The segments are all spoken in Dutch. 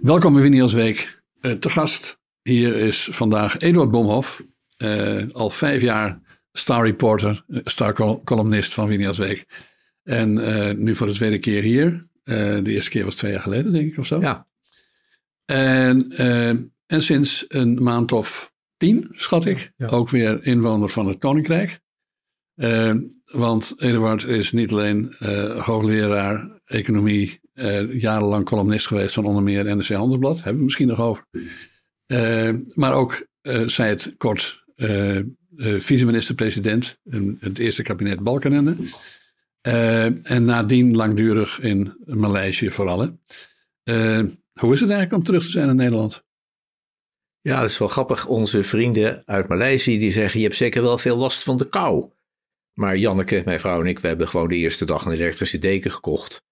Welkom bij Winnie als Week. Uh, te gast hier is vandaag Eduard Bomhoff. Uh, al vijf jaar star reporter, star columnist van Winnie als Week. En uh, nu voor de tweede keer hier. de eerste keer was twee jaar geleden, denk ik, of zo. Ja. En, en sinds een maand of tien, schat ik, ja. ook weer inwoner van het Koninkrijk. want Eduard is niet alleen hoogleraar economie uh, jarenlang columnist geweest van onder meer NRC Handelsblad. Hebben we misschien nog over. Uh, maar ook, uh, zei het kort, vice-minister-president in het eerste kabinet Balkenende. en nadien langdurig in Maleisië vooral. hoe is het eigenlijk om terug te zijn in Nederland? Ja, dat is wel grappig. Onze vrienden uit Maleisië die zeggen, je hebt zeker wel veel last van de kou. Maar Janneke, mijn vrouw en ik, we hebben gewoon de eerste dag een elektrische deken gekocht.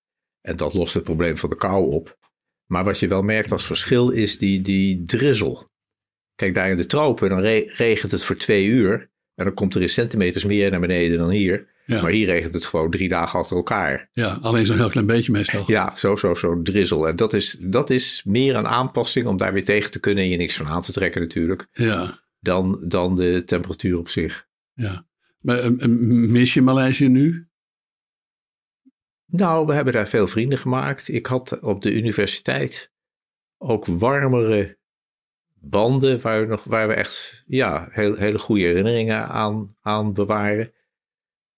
En dat lost het probleem van de kou op. Maar wat je wel merkt als verschil is die, die drizzel. Kijk, daar in de tropen, dan regent het voor twee uur. En dan komt er in centimeters meer naar beneden dan hier. Maar hier regent het gewoon drie dagen achter elkaar. Ja, alleen zo'n heel klein beetje meestal. Ja, zo, zo, zo drizzel. En dat is, dat is meer een aanpassing om daar weer tegen te kunnen en je niks van aan te trekken natuurlijk. Ja. Dan, dan de temperatuur op zich. Ja. Maar mis je Maleisië nu? Nou, we hebben daar veel vrienden gemaakt. Ik had op de universiteit ook warmere banden waar we, nog, waar we echt ja, heel, hele goede herinneringen aan, aan bewaren.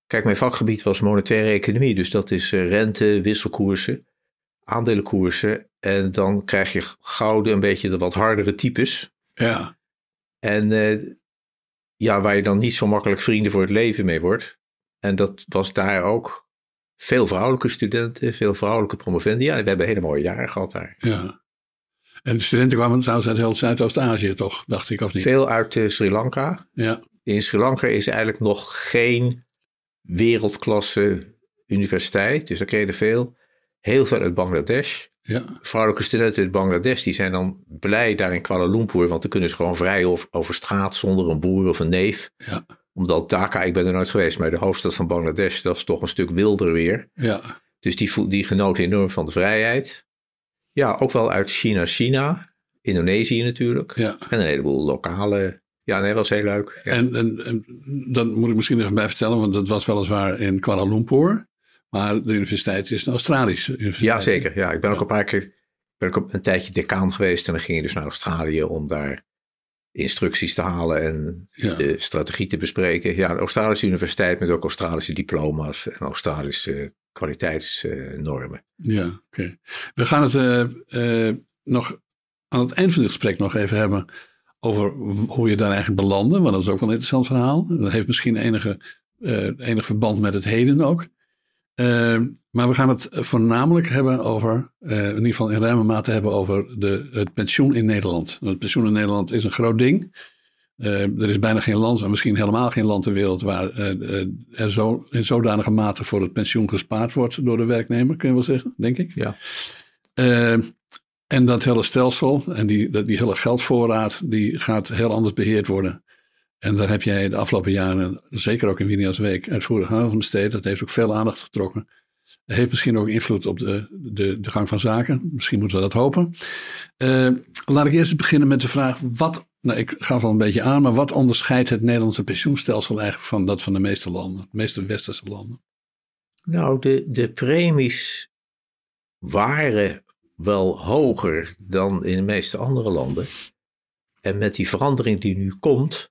Kijk, mijn vakgebied was monetaire economie, dus dat is eh, rente, wisselkoersen, aandelenkoersen. En dan krijg je gouden een beetje de wat hardere types. Ja. En uh, ja, waar je dan niet zo makkelijk vrienden voor het leven mee wordt. En dat was daar ook veel vrouwelijke studenten, veel vrouwelijke promovendia. En we hebben hele mooie jaren gehad daar. Ja. En de studenten kwamen trouwens uit heel Zuidoost-Azië, toch? Dacht ik, of niet? Veel uit uh, Sri Lanka. Ja. In Sri Lanka is eigenlijk nog geen wereldklasse universiteit. Dus daar kreeg je veel. Heel veel uit Bangladesh. Ja. Vrouwelijke studenten uit Bangladesh die zijn dan blij daar in Kuala Lumpur. Want dan kunnen ze gewoon vrij over, over straat zonder een boer of een neef. Ja omdat Dhaka, ik ben er nooit geweest, maar de hoofdstad van Bangladesh, dat is toch een stuk wilder weer. Ja. Dus die, die genoten enorm van de vrijheid. Ja, ook wel uit China, China, Indonesië natuurlijk. Ja. En een heleboel lokale. Ja, nee, was heel leuk. Ja. En, en, en dan moet ik misschien even bij vertellen, want dat was weliswaar in Kuala Lumpur. Maar de universiteit is een Australische universiteit. Ja, zeker. Ja, ik ben ook een paar keer ben ik op een tijdje decaan geweest en dan ging je dus naar Australië om daar instructies te halen en de strategie te bespreken. Ja, een Australische universiteit met ook Australische diploma's en Australische kwaliteitsnormen. ja, oké. We gaan het uh, uh, nog aan het eind van het gesprek nog even hebben over hoe je daar eigenlijk belandde. Want dat is ook wel een interessant verhaal. Dat heeft misschien enige, uh, enig verband met het heden ook. Uh, maar we gaan het voornamelijk hebben over, uh, in ieder geval in ruime mate hebben over de, het pensioen in Nederland. Het pensioen in Nederland is een groot ding. Uh, er is bijna geen land, en misschien helemaal geen land ter wereld, waar er zo, in zodanige mate voor het pensioen gespaard wordt door de werknemer, kun je wel zeggen, denk ik. Ja. en dat hele stelsel en die, die hele geldvoorraad, die gaat heel anders beheerd worden. En daar heb jij de afgelopen jaren, zeker ook in Winia's Week, uitvoerig aan besteed. Dat heeft ook veel aandacht getrokken. Dat heeft misschien ook invloed op de, de, de gang van zaken. Misschien moeten we dat hopen. Uh, laat ik eerst beginnen met de vraag: wat, nou, ik ga wel een beetje aan, maar wat onderscheidt het Nederlandse pensioenstelsel eigenlijk van dat van de meeste landen, de meeste westerse landen? Nou, de, de premies waren wel hoger dan in de meeste andere landen. En met die verandering die nu komt,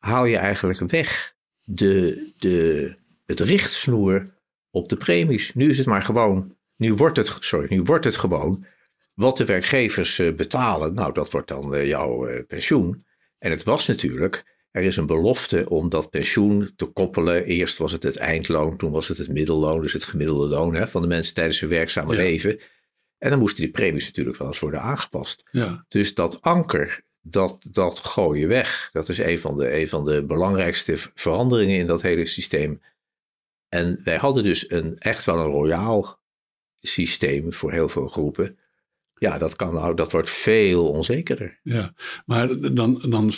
haal je eigenlijk weg de, de, het richtsnoer op de premies. Nu is het maar gewoon, nu wordt het, sorry, nu wordt het gewoon wat de werkgevers eh, betalen. Nou, dat wordt dan eh, jouw eh, pensioen. En het was natuurlijk, er is een belofte om dat pensioen te koppelen. Eerst was het het eindloon, toen was het het middelloon, dus het gemiddelde loon hè, van de mensen tijdens hun werkzame leven. En dan moesten die premies natuurlijk wel eens worden aangepast. Ja. Dus dat anker dat, dat je weg. Dat is een van, de, een van de belangrijkste veranderingen in dat hele systeem. En wij hadden dus een, echt wel een royaal systeem voor heel veel groepen. Ja, dat, kan nou, dat wordt veel onzekerder. Ja, maar dan, dan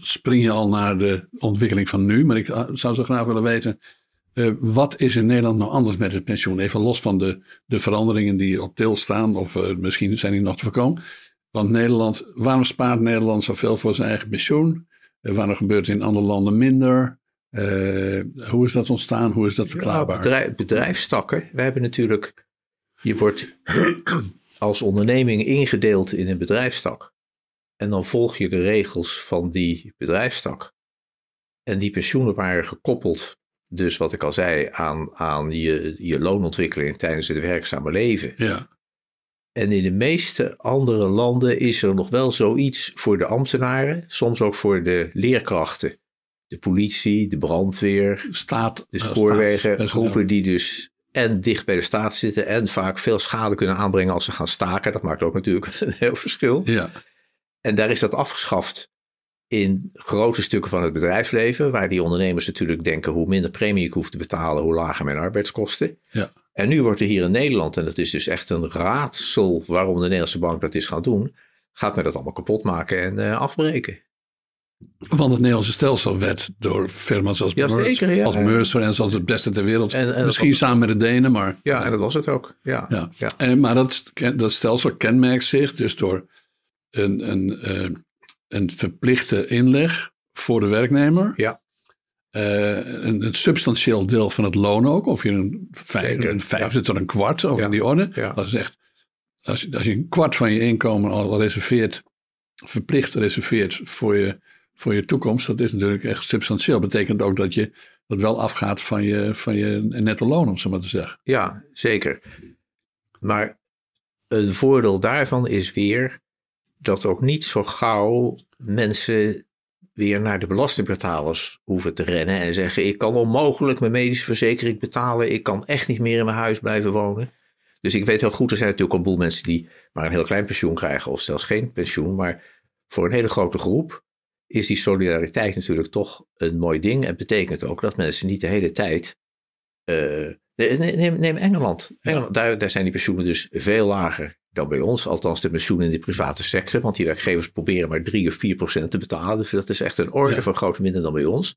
spring je al naar de ontwikkeling van nu. Maar ik zou zo graag willen weten, eh, wat is in Nederland nou anders met het pensioen? Even los van de, de veranderingen die op til staan, of uh, misschien zijn die nog te voorkomen. Want Nederland, waarom spaart Nederland zoveel voor zijn eigen pensioen? Uh, waarom gebeurt het in andere landen minder? hoe is dat ontstaan? Hoe is dat verklaarbaar? Ja, bedrijf, bedrijfstakken. We hebben natuurlijk, je wordt als onderneming ingedeeld in een bedrijfstak. En dan volg je de regels van die bedrijfstak. En die pensioenen waren gekoppeld, dus wat ik al zei, aan, aan je, je loonontwikkeling tijdens het werkzame leven. Ja. En in de meeste andere landen is er nog wel zoiets voor de ambtenaren, soms ook voor de leerkrachten. De politie, de brandweer, staat, de spoorwegen, staat, groepen die dus en dicht bij de staat zitten en vaak veel schade kunnen aanbrengen als ze gaan staken. Dat maakt ook natuurlijk een heel verschil. Ja. En daar is dat afgeschaft in grote stukken van het bedrijfsleven, waar die ondernemers natuurlijk denken hoe minder premie ik hoef te betalen, hoe lager mijn arbeidskosten. Ja. En nu wordt er hier in Nederland, en dat is dus echt een raadsel waarom de Nederlandse bank dat is gaan doen, gaat men dat allemaal kapot maken en uh, afbreken. Want het Nederlandse stelsel werd door firma's als, ja, Meurs, zeker, ja. als Mercer en zoals het beste ter wereld. En- en misschien samen met de Denen, maar. Ja, en dat was het ook. Ja, Ja. ja. En, maar dat, dat stelsel kenmerkt zich dus door een, een, eh, een verplichte inleg voor de werknemer. Ja. Eh, een, een substantieel deel van het loon ook. Of je een, vijf, een vijfde tot een kwart, of in die orde. Dat is echt, als, je- als je een kwart van je inkomen al reserveert, verplicht reserveert voor je, voor je toekomst, dat is natuurlijk echt substantieel. Betekent ook dat je dat wel afgaat van je, van je netto loon, om zo maar te zeggen. Ja, zeker. Maar een voordeel daarvan is weer dat ook niet zo gauw mensen weer naar de belastingbetalers hoeven te rennen en zeggen: Ik kan onmogelijk mijn medische verzekering betalen, ik kan echt niet meer in mijn huis blijven wonen. Dus ik weet heel goed, er zijn natuurlijk al een boel mensen die maar een heel klein pensioen krijgen, of zelfs geen pensioen. Maar voor een hele grote groep is die solidariteit natuurlijk toch een mooi ding. En betekent ook dat mensen niet de hele tijd. eh, neem, neem Engeland. Engeland daar, daar zijn die pensioenen dus veel lager dan bij ons. Althans, de pensioenen in de private sector. Want die werkgevers proberen maar 3 of 4 procent te betalen. Dus dat is echt een orde Ja. van grootte minder dan bij ons.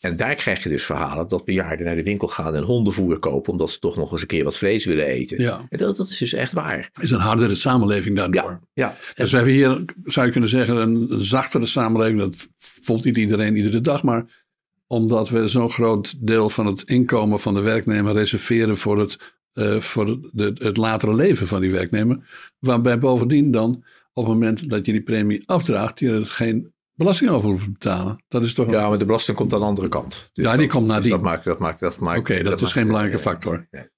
En daar krijg je dus verhalen dat bejaarden naar de winkel gaan en hondenvoer kopen. omdat ze toch nog eens een keer wat vlees willen eten. Ja, En dat, dat is dus echt waar. is een hardere samenleving daardoor. Ja, ja. Dus we hebben hier, zou je kunnen zeggen, een een zachtere samenleving. Dat voelt niet iedereen iedere dag, maar omdat we zo'n groot deel van het inkomen van de werknemer reserveren voor het, eh, voor de, het latere leven van die werknemer. Waarbij bovendien dan, op het moment dat je die premie afdraagt, je er geen belasting over hoeft te betalen. Dat is toch ja, maar de belasting komt aan de andere kant. Dus Ja, die dat- komt nadien. dus dat maakt, dat maakt, dat maakt. Oké, dat is geen belangrijke factor. Nee.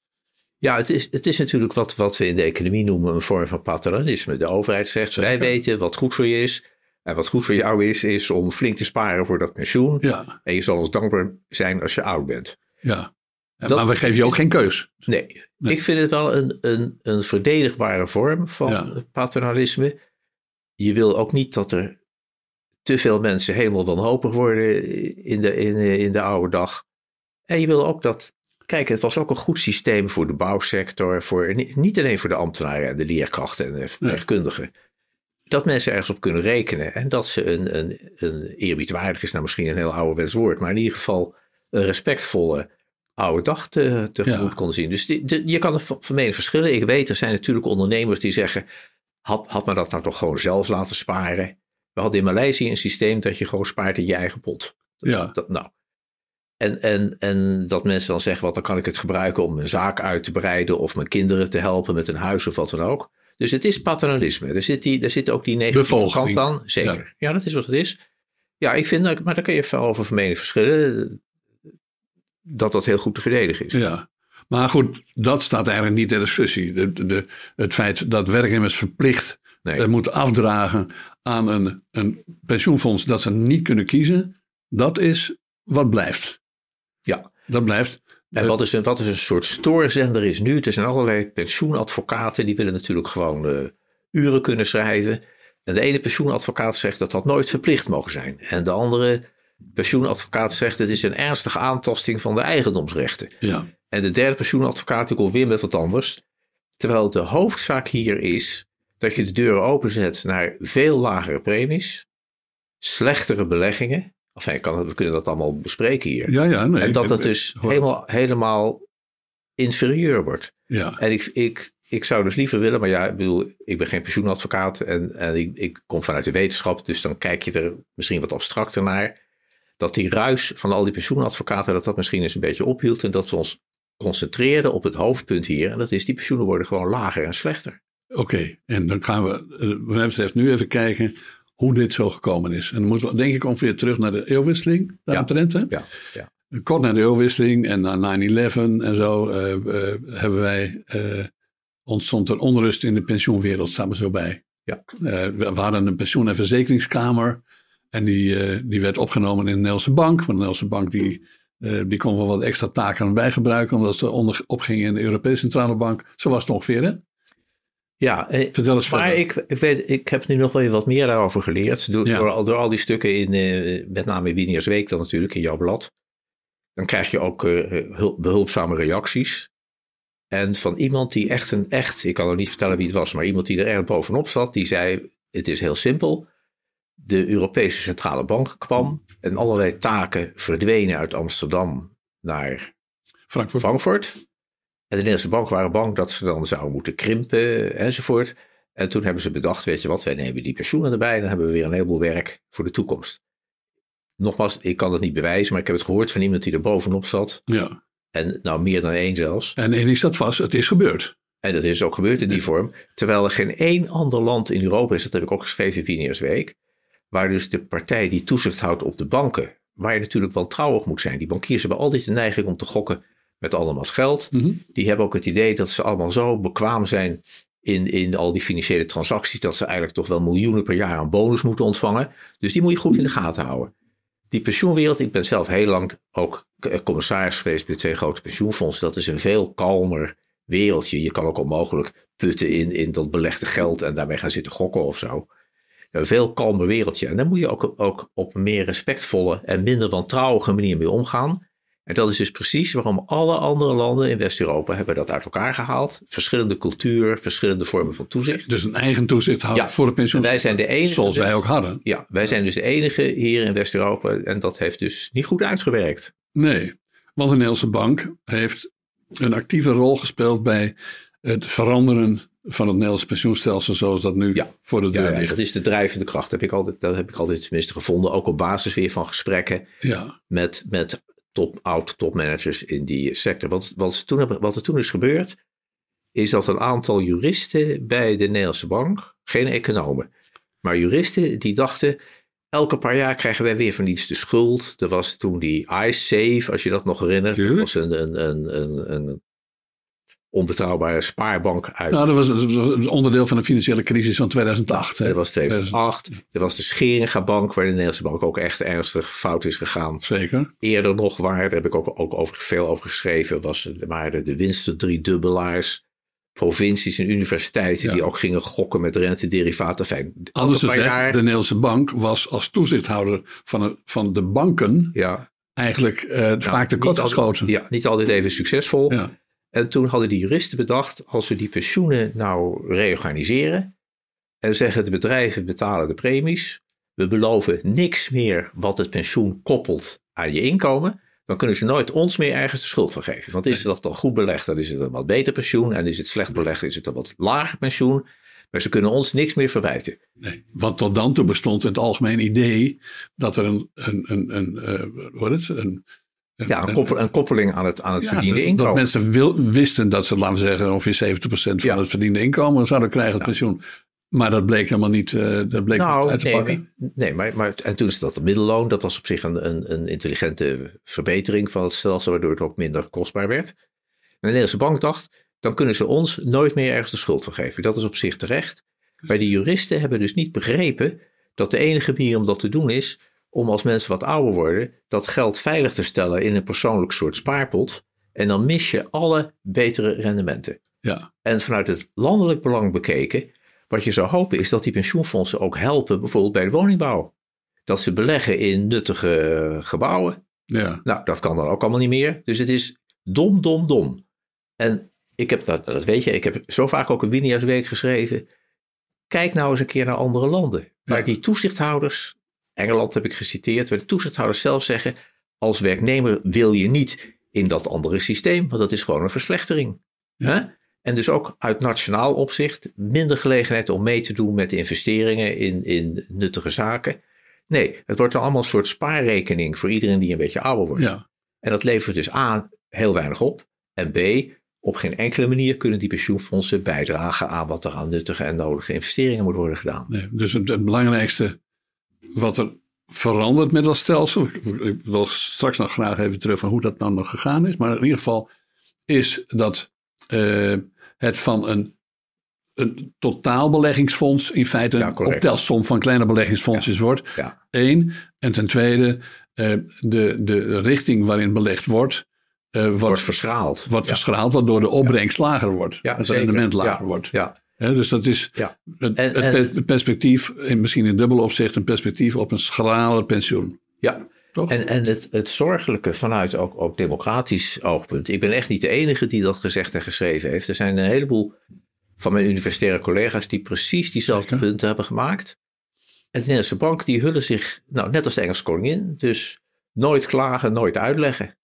Ja, het is, het is natuurlijk wat, wat we in de economie noemen een vorm van paternalisme. De overheid zegt, wij weten wat goed voor je is. En wat goed voor jou is, is om flink te sparen voor dat pensioen. Ja, En je zal ons dankbaar zijn als je oud bent. ja. Dat- maar we geven je ook geen keus. Nee, Nee. ik vind het wel een, een, een verdedigbare vorm van Ja. paternalisme. Je wil ook niet dat er te veel mensen helemaal wanhopig worden in de, in, in de oude dag. En je wil ook dat. Kijk, het was ook een goed systeem voor de bouwsector. Voor, niet niet alleen voor de ambtenaren en de leerkrachten en de verpleegkundigen. Dat mensen ergens op kunnen rekenen. En dat ze een, een, een eerbiedwaardig is nou misschien een heel ouderwets woord. Maar in ieder geval een respectvolle oude dag te, tegemoet Ja. konden zien. Dus die, de- je kan er van mening verschillen. Ik weet, er zijn natuurlijk ondernemers die zeggen... Had, had men dat nou toch gewoon zelf laten sparen? We hadden in Maleisië een systeem dat je gewoon spaart in je eigen pot. Ja. Dat, nou. En, en, en dat mensen dan zeggen, wat dan kan ik het gebruiken om mijn zaak uit te breiden... of mijn kinderen te helpen met een huis of wat dan ook. Dus het is paternalisme. Er zit, die, er zit ook die negatieve kant aan. Zeker. Ja. dat is wat het is. Ja, ik vind, dat- maar daar kun je veel over van mening verschillen... dat dat heel goed te verdedigen is. Ja. Maar goed, dat staat eigenlijk niet ter discussie. De, de, de- het feit dat werknemers verplicht Nee. eh, moeten afdragen aan een, een pensioenfonds dat ze niet kunnen kiezen, dat is wat blijft. Ja. Dat blijft. En wat is, een, wat is een soort stoorzender is nu? Er zijn allerlei pensioenadvocaten die willen natuurlijk gewoon eh, uren kunnen schrijven. En de ene pensioenadvocaat zegt dat dat nooit verplicht mogen zijn. En de andere pensioenadvocaat zegt het is een ernstige aantasting van de eigendomsrechten. Ja, En de derde pensioenadvocaat die komt weer met wat anders. Terwijl de hoofdzaak hier is dat je de deuren openzet naar veel lagere premies, slechtere beleggingen, Enfin, kan, we kunnen dat allemaal bespreken hier. Ja, ja. Nee, en dat dat dus helemaal, helemaal inferieur wordt. Ja, En ik, ik, ik zou dus liever willen, maar ja, ik bedoel, ik ben geen pensioenadvocaat en, en ik, ik kom vanuit de wetenschap, dus dan kijk je er misschien wat abstracter naar. Dat die ruis van al die pensioenadvocaten, dat dat misschien eens een beetje ophield en dat we ons concentreren op het hoofdpunt hier. En dat is, die pensioenen worden gewoon lager en slechter. oké. En dan gaan we, wat mij betreft, nu even kijken hoe dit zo gekomen is. En dan moeten we denk ik ongeveer terug naar de eeuwwisseling daaromtrent. hè? Ja, ja. Kort na de eeuwwisseling en na 9-11 en zo eh, eh, hebben wij, eh, ontstond er onrust in de pensioenwereld, staan we zo bij. Ja. We, we hadden een pensioen- en verzekeringskamer en die, eh, die werd opgenomen in de Nederlandse Bank. Want de Nederlandse Bank die, eh, die kon wel wat extra taken bij gebruiken, omdat ze onder, opgingen in de Europese Centrale Bank. Zo was het ongeveer, hè? Ja, eh, Vertel eens maar verder. ik, ik, weet, ik heb nu nog wel wat meer daarover geleerd. Door, Ja. door, al- door al die stukken in, met name in Winiers Week dan natuurlijk, in jouw blad. Dan krijg je ook eh, hul- behulpzame reacties. En van iemand die echt een echt, ik kan ook niet vertellen wie het was, maar iemand die er erg bovenop zat, die zei, het is heel simpel. De Europese Centrale Bank kwam en allerlei taken verdwenen uit Amsterdam naar Frankfurt. Frankfurt. En de Nederlandse bank waren bang dat ze dan zouden moeten krimpen enzovoort. En toen hebben ze bedacht, weet je wat, wij nemen die pensioenen erbij en dan hebben we weer een heleboel werk voor de toekomst. Nogmaals, ik kan dat niet bewijzen, maar ik heb het gehoord van iemand die er bovenop zat. Ja. En nou, meer dan één zelfs. En één ding staat vast, het is gebeurd. En dat is ook gebeurd in die vorm. Terwijl er geen één ander land in Europa is, dat heb ik ook geschreven in Winiers Week, waar dus de partij die toezicht houdt op de banken, waar je natuurlijk wel trouwig moet zijn. Die bankiers hebben altijd de neiging om te gokken met allemaal geld. Mhm. Die hebben ook het idee dat ze allemaal zo bekwaam zijn in, in al die financiële transacties, dat ze eigenlijk toch wel miljoenen per jaar aan bonus moeten ontvangen. Dus die moet je goed in de gaten houden. Die pensioenwereld, ik ben zelf heel lang ook eh, commissaris geweest bij twee grote pensioenfondsen. Dat is een veel kalmer wereldje. Je kan ook onmogelijk putten in, in dat belegde geld en daarmee gaan zitten gokken of zo. Een veel kalmer wereldje. En daar moet je ook, ook op een meer respectvolle en minder wantrouwige manier mee omgaan. En dat is dus precies waarom alle andere landen in West-Europa hebben dat uit elkaar gehaald. Verschillende cultuur, verschillende vormen van toezicht. Dus een eigen toezichthouder Ja. voor de pensioen. En wij zijn de enige. Zoals wij ook hadden. Ja, wij zijn dus de enige hier in West-Europa. En dat heeft dus niet goed uitgewerkt. Nee, want de Nederlandse bank heeft een actieve rol gespeeld bij het veranderen van het Nederlandse pensioenstelsel zoals dat nu Ja. voor de deur Ja, ja, ligt. dat is de drijvende kracht. Dat heb ik altijd, dat heb ik altijd tenminste gevonden. Ook op basis weer van gesprekken Ja, met, met top, oud-topmanagers in die sector. Wat, wat, toen hebben, wat er toen is gebeurd, is dat een aantal juristen bij de Nederlandse bank, geen economen, maar juristen die dachten, elke paar jaar krijgen wij weer van iets de schuld. Er was toen die iSafe, als je dat nog herinnert. Dat was een, een, een, een, een onbetrouwbare spaarbank uit nou, dat was, dat was onderdeel van de financiële crisis van 2008. hè. er was 2008. Er was de Scheringa Bank, waar de Nederlandse bank ook echt ernstig fout is gegaan. Zeker. Eerder nog waar, daar heb ik ook, ook over, veel over geschreven, was, waren de winsten driedubbelaars. Provincies en universiteiten Ja. die ook gingen gokken met rentederivaten. Fijn, Anders gezegd, jaar- de Nederlandse bank was als toezichthouder van, het- van de banken ja, eigenlijk eh, vaak Nou, tekort geschoten. Ja, niet altijd even succesvol. Ja. En toen hadden die juristen bedacht, als we die pensioenen nou reorganiseren en zeggen de bedrijven betalen de premies, we beloven niks meer wat het pensioen koppelt aan je inkomen, dan kunnen ze nooit ons meer ergens de schuld van geven. Want is dat dan goed belegd, dan is het een wat beter pensioen en is het slecht belegd, is het een wat lager pensioen. Maar ze kunnen ons niks meer verwijten. Nee, want tot dan toe bestond het algemeen idee dat er een, een, een, een, eh, het? Een, Ja, een, koppel, een koppeling aan het, aan het Ja, verdiende dat, inkomen. Dat mensen wil, wisten dat ze, laten we zeggen, ongeveer 70% van Ja. het verdiende inkomen zouden krijgen, het pensioen. Maar dat bleek helemaal niet, eh, dat bleek niet Nou, uit te nee, pakken. nee maar, maar en toen is dat het middelloon. Dat was op zich een, een, een intelligente verbetering van het stelsel, waardoor het ook minder kostbaar werd. En de Nederlandse bank dacht, dan kunnen ze ons nooit meer ergens de schuld van geven. Dat is op zich terecht. Maar die juristen hebben dus niet begrepen dat de enige manier om dat te doen is om als mensen wat ouder worden, dat geld veilig te stellen in een persoonlijk soort spaarpot. En dan mis je alle betere rendementen. Ja, En vanuit het landelijk belang bekeken, wat je zou hopen is dat die pensioenfondsen ook helpen, bijvoorbeeld bij de woningbouw. Dat ze beleggen in nuttige gebouwen. ja. Nou, dat kan dan ook allemaal niet meer. Dus het is dom, dom, dom. En ik heb dat, dat weet je, ik heb zo vaak ook een Winia's Week geschreven. Kijk nou eens een keer naar andere landen. Waar Ja. die toezichthouders Engeland heb ik geciteerd, waar de toezichthouders zelf zeggen, als werknemer wil je niet in dat andere systeem, want dat is gewoon een verslechtering. Ja. Hè? En dus ook uit nationaal opzicht minder gelegenheid om mee te doen met investeringen in, in nuttige zaken. Nee, het wordt dan allemaal een soort spaarrekening voor iedereen die een beetje ouder wordt. Ja, En dat levert dus A, heel weinig op. En B, op geen enkele manier kunnen die pensioenfondsen bijdragen aan wat er aan nuttige en nodige investeringen moet worden gedaan. nee. Dus het belangrijkste wat er verandert met dat stelsel. Ik, wil straks nog graag even terug van hoe dat nou nog gegaan is. Maar in ieder geval is dat eh, het van een, een totaalbeleggingsfonds in feite Ja, een optelsom van kleine beleggingsfondsjes wordt. Ja, Eén. En ten tweede, eh, de, de richting waarin belegd wordt, eh, wordt, wordt verschraald. ja. verschraald, waardoor de opbrengst lager wordt. Het rendement lager wordt. Ja, Dus dat is ja. het, En- het en- pe- het perspectief, in, misschien in dubbel opzicht, een perspectief op een schraler pensioen. ja. Toch? En, en het, het zorgelijke vanuit ook, ook democratisch oogpunt. Ik ben echt niet de enige die dat gezegd en geschreven heeft. Er zijn een heleboel van mijn universitaire collega's die precies diezelfde punten hebben gemaakt. En de Nederlandse bank die hullen zich, nou net als de Engelse koningin, dus nooit klagen, nooit uitleggen.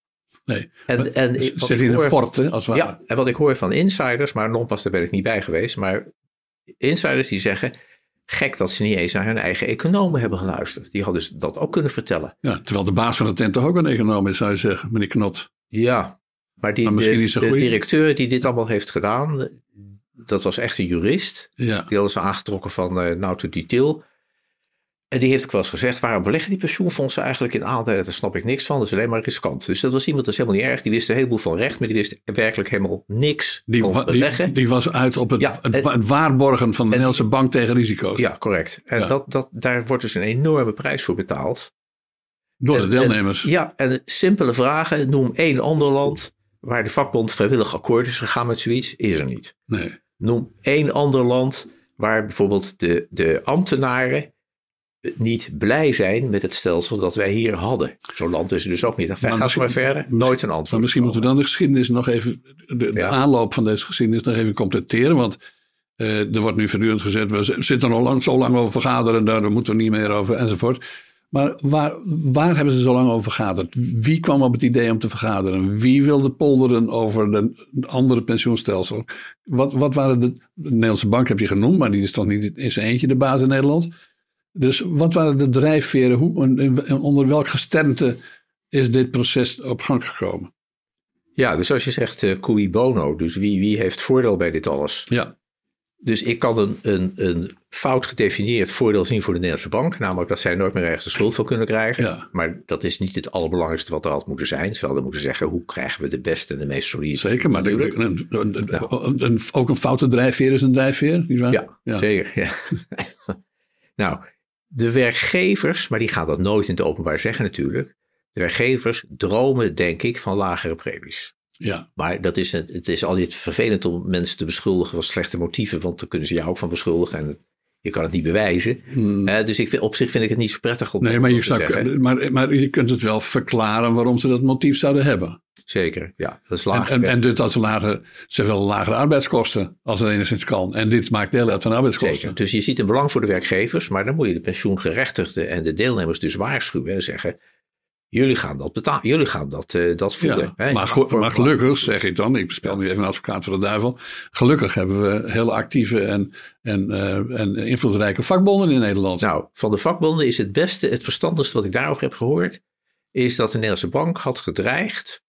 Nee, En, en wat in een hoor- fort, hè, als het ware. Ja, en wat ik hoor van insiders, maar nogmaals, daar ben ik niet bij geweest, maar insiders die zeggen, gek dat ze niet eens naar hun eigen economen hebben geluisterd. Die hadden ze dat ook kunnen vertellen. Ja, terwijl de baas van de tent toch ook een econoom is, zou je zeggen, meneer Knot. Ja, maar, die, Maar de, directeur die dit allemaal heeft gedaan, dat was echt een jurist. Ja, Die hadden ze aangetrokken van eh nou to detail. En die heeft ook wel eens gezegd, waarom beleggen die pensioenfondsen eigenlijk in aandelen? Daar snap ik niks van, dat is alleen maar riskant. Dus dat was iemand, dat is helemaal niet erg. Die wist een heleboel van recht, maar die wist werkelijk helemaal niks die, van beleggen. die, die was uit op het, Ja, het, en- wa- het waarborgen van de Nederlandse bank tegen risico's. Ja, correct. En Ja. Dat, dat, daar wordt dus een enorme prijs voor betaald. Door de En- deelnemers. En, ja, en simpele vragen. Noem één ander land waar de vakbond vrijwillig akkoord is gegaan met zoiets. Is er niet. Nee. Noem één ander land waar bijvoorbeeld de, de ambtenaren niet blij zijn met het stelsel dat wij hier hadden. Zo'n land is er dus ook niet. Ga Maar maar, verder. Nooit een antwoord. Maar misschien moeten we dan de geschiedenis nog even, de, de Ja. aanloop van deze geschiedenis nog even completeren. Want eh, er wordt nu voortdurend gezegd, we zitten al lang, zo lang over vergaderen, daar daar moeten we niet meer over enzovoort. Maar waar, waar hebben ze zo lang over vergaderd? Wie kwam op het idee om te vergaderen? Wie wilde polderen over de andere pensioenstelsel? Wat, wat waren de, de Nederlandse bank heb je genoemd, maar die is toch niet in zijn eentje de baas in Nederland? Dus wat waren de drijfveren? Hoe, en- onder welk gesternte is dit proces op gang gekomen? Ja, dus als je zegt eh cui bono. Dus wie, wie heeft voordeel bij dit alles? Ja, Dus ik kan een, een, een fout gedefinieerd voordeel zien voor de Nederlandse bank. Namelijk dat zij nooit meer ergens de schuld van kunnen krijgen. Ja. Maar dat is niet het allerbelangrijkste wat er had moeten zijn. Ze hadden moeten zeggen hoe krijgen we de beste en de meest solide. zeker. Maar de- Natuurlijk. de- een- een- een- een- ook een foute drijfveer is een drijfveer. Niet waar? Ja, Ja. zeker. Ja. nou, de werkgevers, maar die gaan dat nooit in het openbaar zeggen natuurlijk. De werkgevers dromen denk ik van lagere premies. Ja, Maar dat is, het het is altijd vervelend om mensen te beschuldigen van slechte motieven. Want dan kunnen ze jou ook van beschuldigen en je kan het niet bewijzen. Hmm. Eh, dus ik vind, op zich vind ik het niet zo prettig om Nee, maar je, te zou, maar, maar je kunt het wel verklaren waarom ze dat motief zouden hebben. Zeker, ja. Dat is En, laag. en, en dit dat ze lager, ze willen lagere arbeidskosten, als het enigszins kan. En dit maakt deel uit van de arbeidskosten. Zeker. Dus je ziet een belang voor de werkgevers, maar dan moet je de pensioengerechtigden en de deelnemers dus waarschuwen en zeggen: jullie gaan dat betalen, jullie gaan dat, eh, dat voeden. Ja, maar, go- maar gelukkig, zeg ik dan, ik speel nu even een advocaat voor de duivel. Gelukkig hebben we hele actieve en, en, eh, en invloedrijke vakbonden in Nederland. Nou, van de vakbonden is het beste, het verstandigste wat ik daarover heb gehoord, is dat de Nederlandse bank had gedreigd.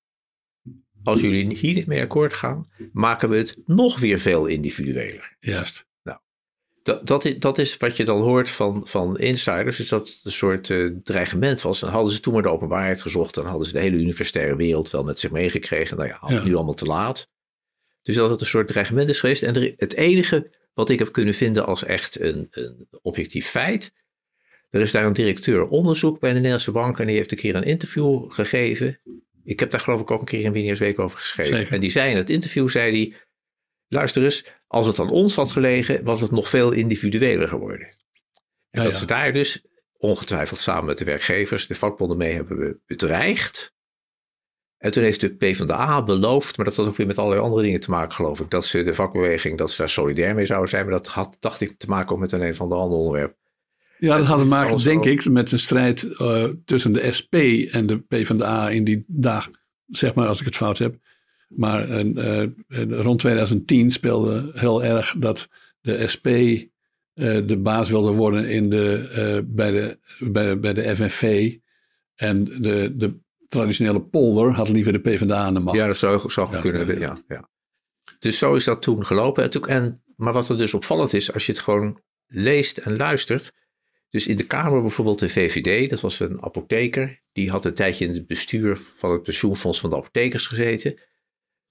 Als jullie hier niet mee akkoord gaan, maken we het nog weer veel individueler. Juist. Dat, dat, is, dat is wat je dan hoort van, van insiders, is dat het een soort eh, dreigement was. Dan hadden ze toen maar de openbaarheid gezocht, dan hadden ze de hele universitaire wereld wel met zich meegekregen. Nou ja, Ja. nu allemaal te laat. Dus dat het een soort dreigement is geweest. En er, het enige wat ik heb kunnen vinden als echt een, een objectief feit. Er is daar een directeur onderzoek bij de Nederlandse Bank en die heeft een keer een interview gegeven. Ik heb daar geloof ik ook een keer in Winners Week over geschreven. Zeker. En die zei in het interview, zei hij, luister eens, als het aan ons had gelegen, was het nog veel individueler geworden. En Ja, dat ja. ze daar dus, ongetwijfeld samen met de werkgevers, de vakbonden mee hebben bedreigd. En toen heeft de PvdA beloofd, maar dat had ook weer met allerlei andere dingen te maken, geloof ik, dat ze de vakbeweging, dat ze daar solidair mee zouden zijn. Maar dat had, dacht ik, te maken ook met een een van de andere onderwerp. Ja, dat had te maken, denk ik, met een strijd eh, tussen de SP en de PvdA in die dag, zeg maar als ik het fout heb. Maar eh, eh, rond 2010 speelde heel erg dat de SP de baas wilde worden in de, bij, de, bij, bij de FNV. En de, de traditionele polder had liever de PvdA aan de macht. Ja, dat zou, zou Ja, kunnen. ja, Ja, ja. Dus zo is dat toen gelopen. En, en, maar wat er dus opvallend is, als je het gewoon leest en luistert. Dus in de Kamer bijvoorbeeld de VVD, dat was een apotheker. Die had een tijdje in het bestuur van het pensioenfonds van de apothekers gezeten.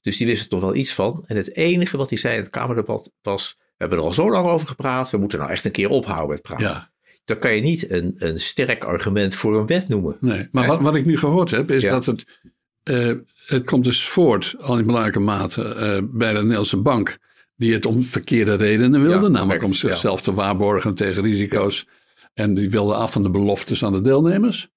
Dus die wist er toch wel iets van. En het enige wat hij zei in het Kamerdebat was... We hebben er al zo lang over gepraat, we moeten nou echt een keer ophouden met praten. Ja, Dan kan je niet een, een sterk argument voor een wet noemen. nee. Maar wat, wat ik nu gehoord heb, is Ja. dat het, eh, het komt dus voort, al in belangrijke mate, eh, bij de Nederlandse bank. Die het om verkeerde redenen wilde, Ja, namelijk om ja. zichzelf te waarborgen tegen risico's. En die wilde af van de beloftes aan de deelnemers.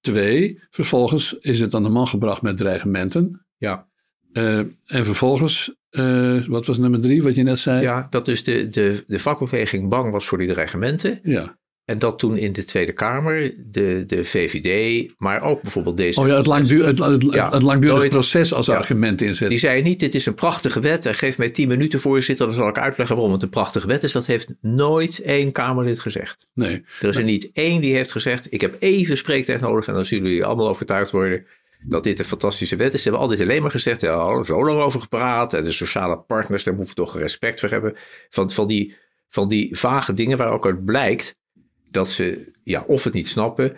Twee, vervolgens is het aan de man gebracht met dreigementen. Ja. Eh, en vervolgens, eh, wat was nummer drie, wat je net zei? Ja, dat dus de, de, de vakbeweging bang was voor die dreigementen. Ja. En dat toen in de Tweede Kamer de, de VVD, maar ook bijvoorbeeld deze. Oh ja, het, langduur, het, het, Ja, het langdurig nooit- proces als ja. argument inzetten. Die zei niet, dit is een prachtige wet en geef mij tien minuten voorzitter, dan zal ik uitleggen waarom het een prachtige wet is. Dat heeft nooit één Kamerlid gezegd. Nee. Er is er niet één die heeft gezegd, ik heb even spreektijd nodig en dan zullen jullie allemaal overtuigd worden dat dit een fantastische wet is. Ze hebben altijd alleen maar gezegd, ja, er is zo lang over gepraat en de sociale partners, daar moeten we toch respect voor hebben. Van, van, die, van die vage dingen waar ook uit blijkt dat ze ja, of het niet snappen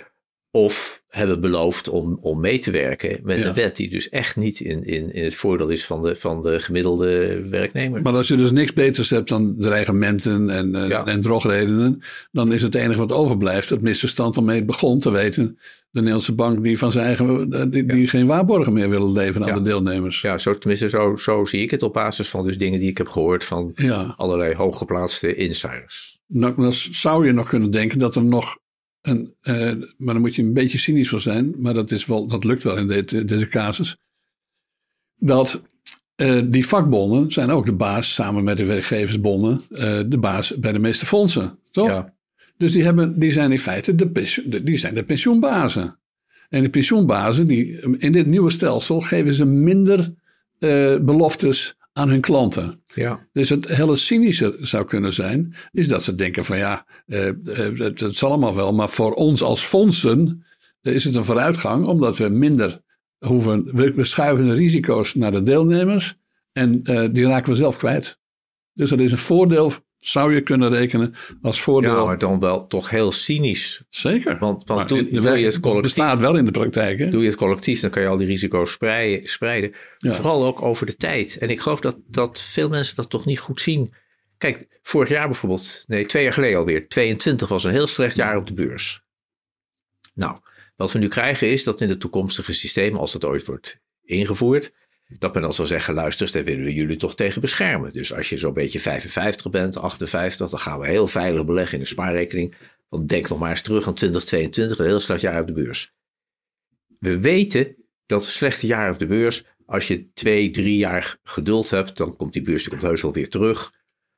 of hebben beloofd om, om mee te werken met Ja. een wet die dus echt niet in, in, in het voordeel is van de, van de gemiddelde werknemer. Maar als je dus niks beters hebt dan dreigementen en, eh, Ja. en drogredenen, dan is het enige wat overblijft het misverstand waarmee het begon te weten. De Nederlandse bank die van zijn eigen, eh, die, die geen waarborgen meer willen leveren aan de deelnemers. Ja, zo, tenminste, zo, zo zie ik het op basis van dus dingen die ik heb gehoord van allerlei hooggeplaatste insiders. Nou, dan zou je nog kunnen denken dat er nog een, eh, maar dan moet je een beetje cynisch voor zijn, maar dat, is wel, dat lukt wel in deze, deze casus. Dat eh, die vakbonden zijn ook de baas, samen met de werkgeversbonden, eh, de baas bij de meeste fondsen. Toch? Ja, Dus die, hebben, die zijn in feite de, die zijn de pensioenbazen. En de pensioenbazen, die, in dit nieuwe stelsel, geven ze minder eh, beloftes aan hun klanten. ja, Dus het hele cynische zou kunnen zijn, is dat ze denken van ja, eh, eh, het, het zal allemaal wel, maar voor ons als fondsen eh, is het een vooruitgang, omdat we minder hoeven, we, we schuiven de risico's naar de deelnemers en eh, die raken we zelf kwijt. Dus dat is een voordeel, zou je kunnen rekenen als voordeel. ja, maar dan wel toch heel cynisch. Zeker. Want, want doe, doe je het collectief, bestaat wel in de praktijk. Hè? doe je het collectief, dan kan je al die risico's spreiden. spreiden. Ja. Vooral ook over de tijd. En ik geloof dat, dat veel mensen dat toch niet goed zien. Kijk, vorig jaar bijvoorbeeld, nee, twee jaar geleden alweer, 22 was een heel slecht jaar op de beurs. Nou, wat we nu krijgen is dat in de toekomstige systemen, als dat ooit wordt ingevoerd, dat men dan zal zeggen, luister, daar willen we jullie toch tegen beschermen. Dus als je zo'n beetje 55 bent, 58, dan gaan we heel veilig beleggen in een spaarrekening. Want denk nog maar eens terug aan 2022, een heel slecht jaar op de beurs. We weten dat slechte jaar op de beurs, als je twee, drie jaar geduld hebt, dan komt die beurs die komt heus wel weer terug.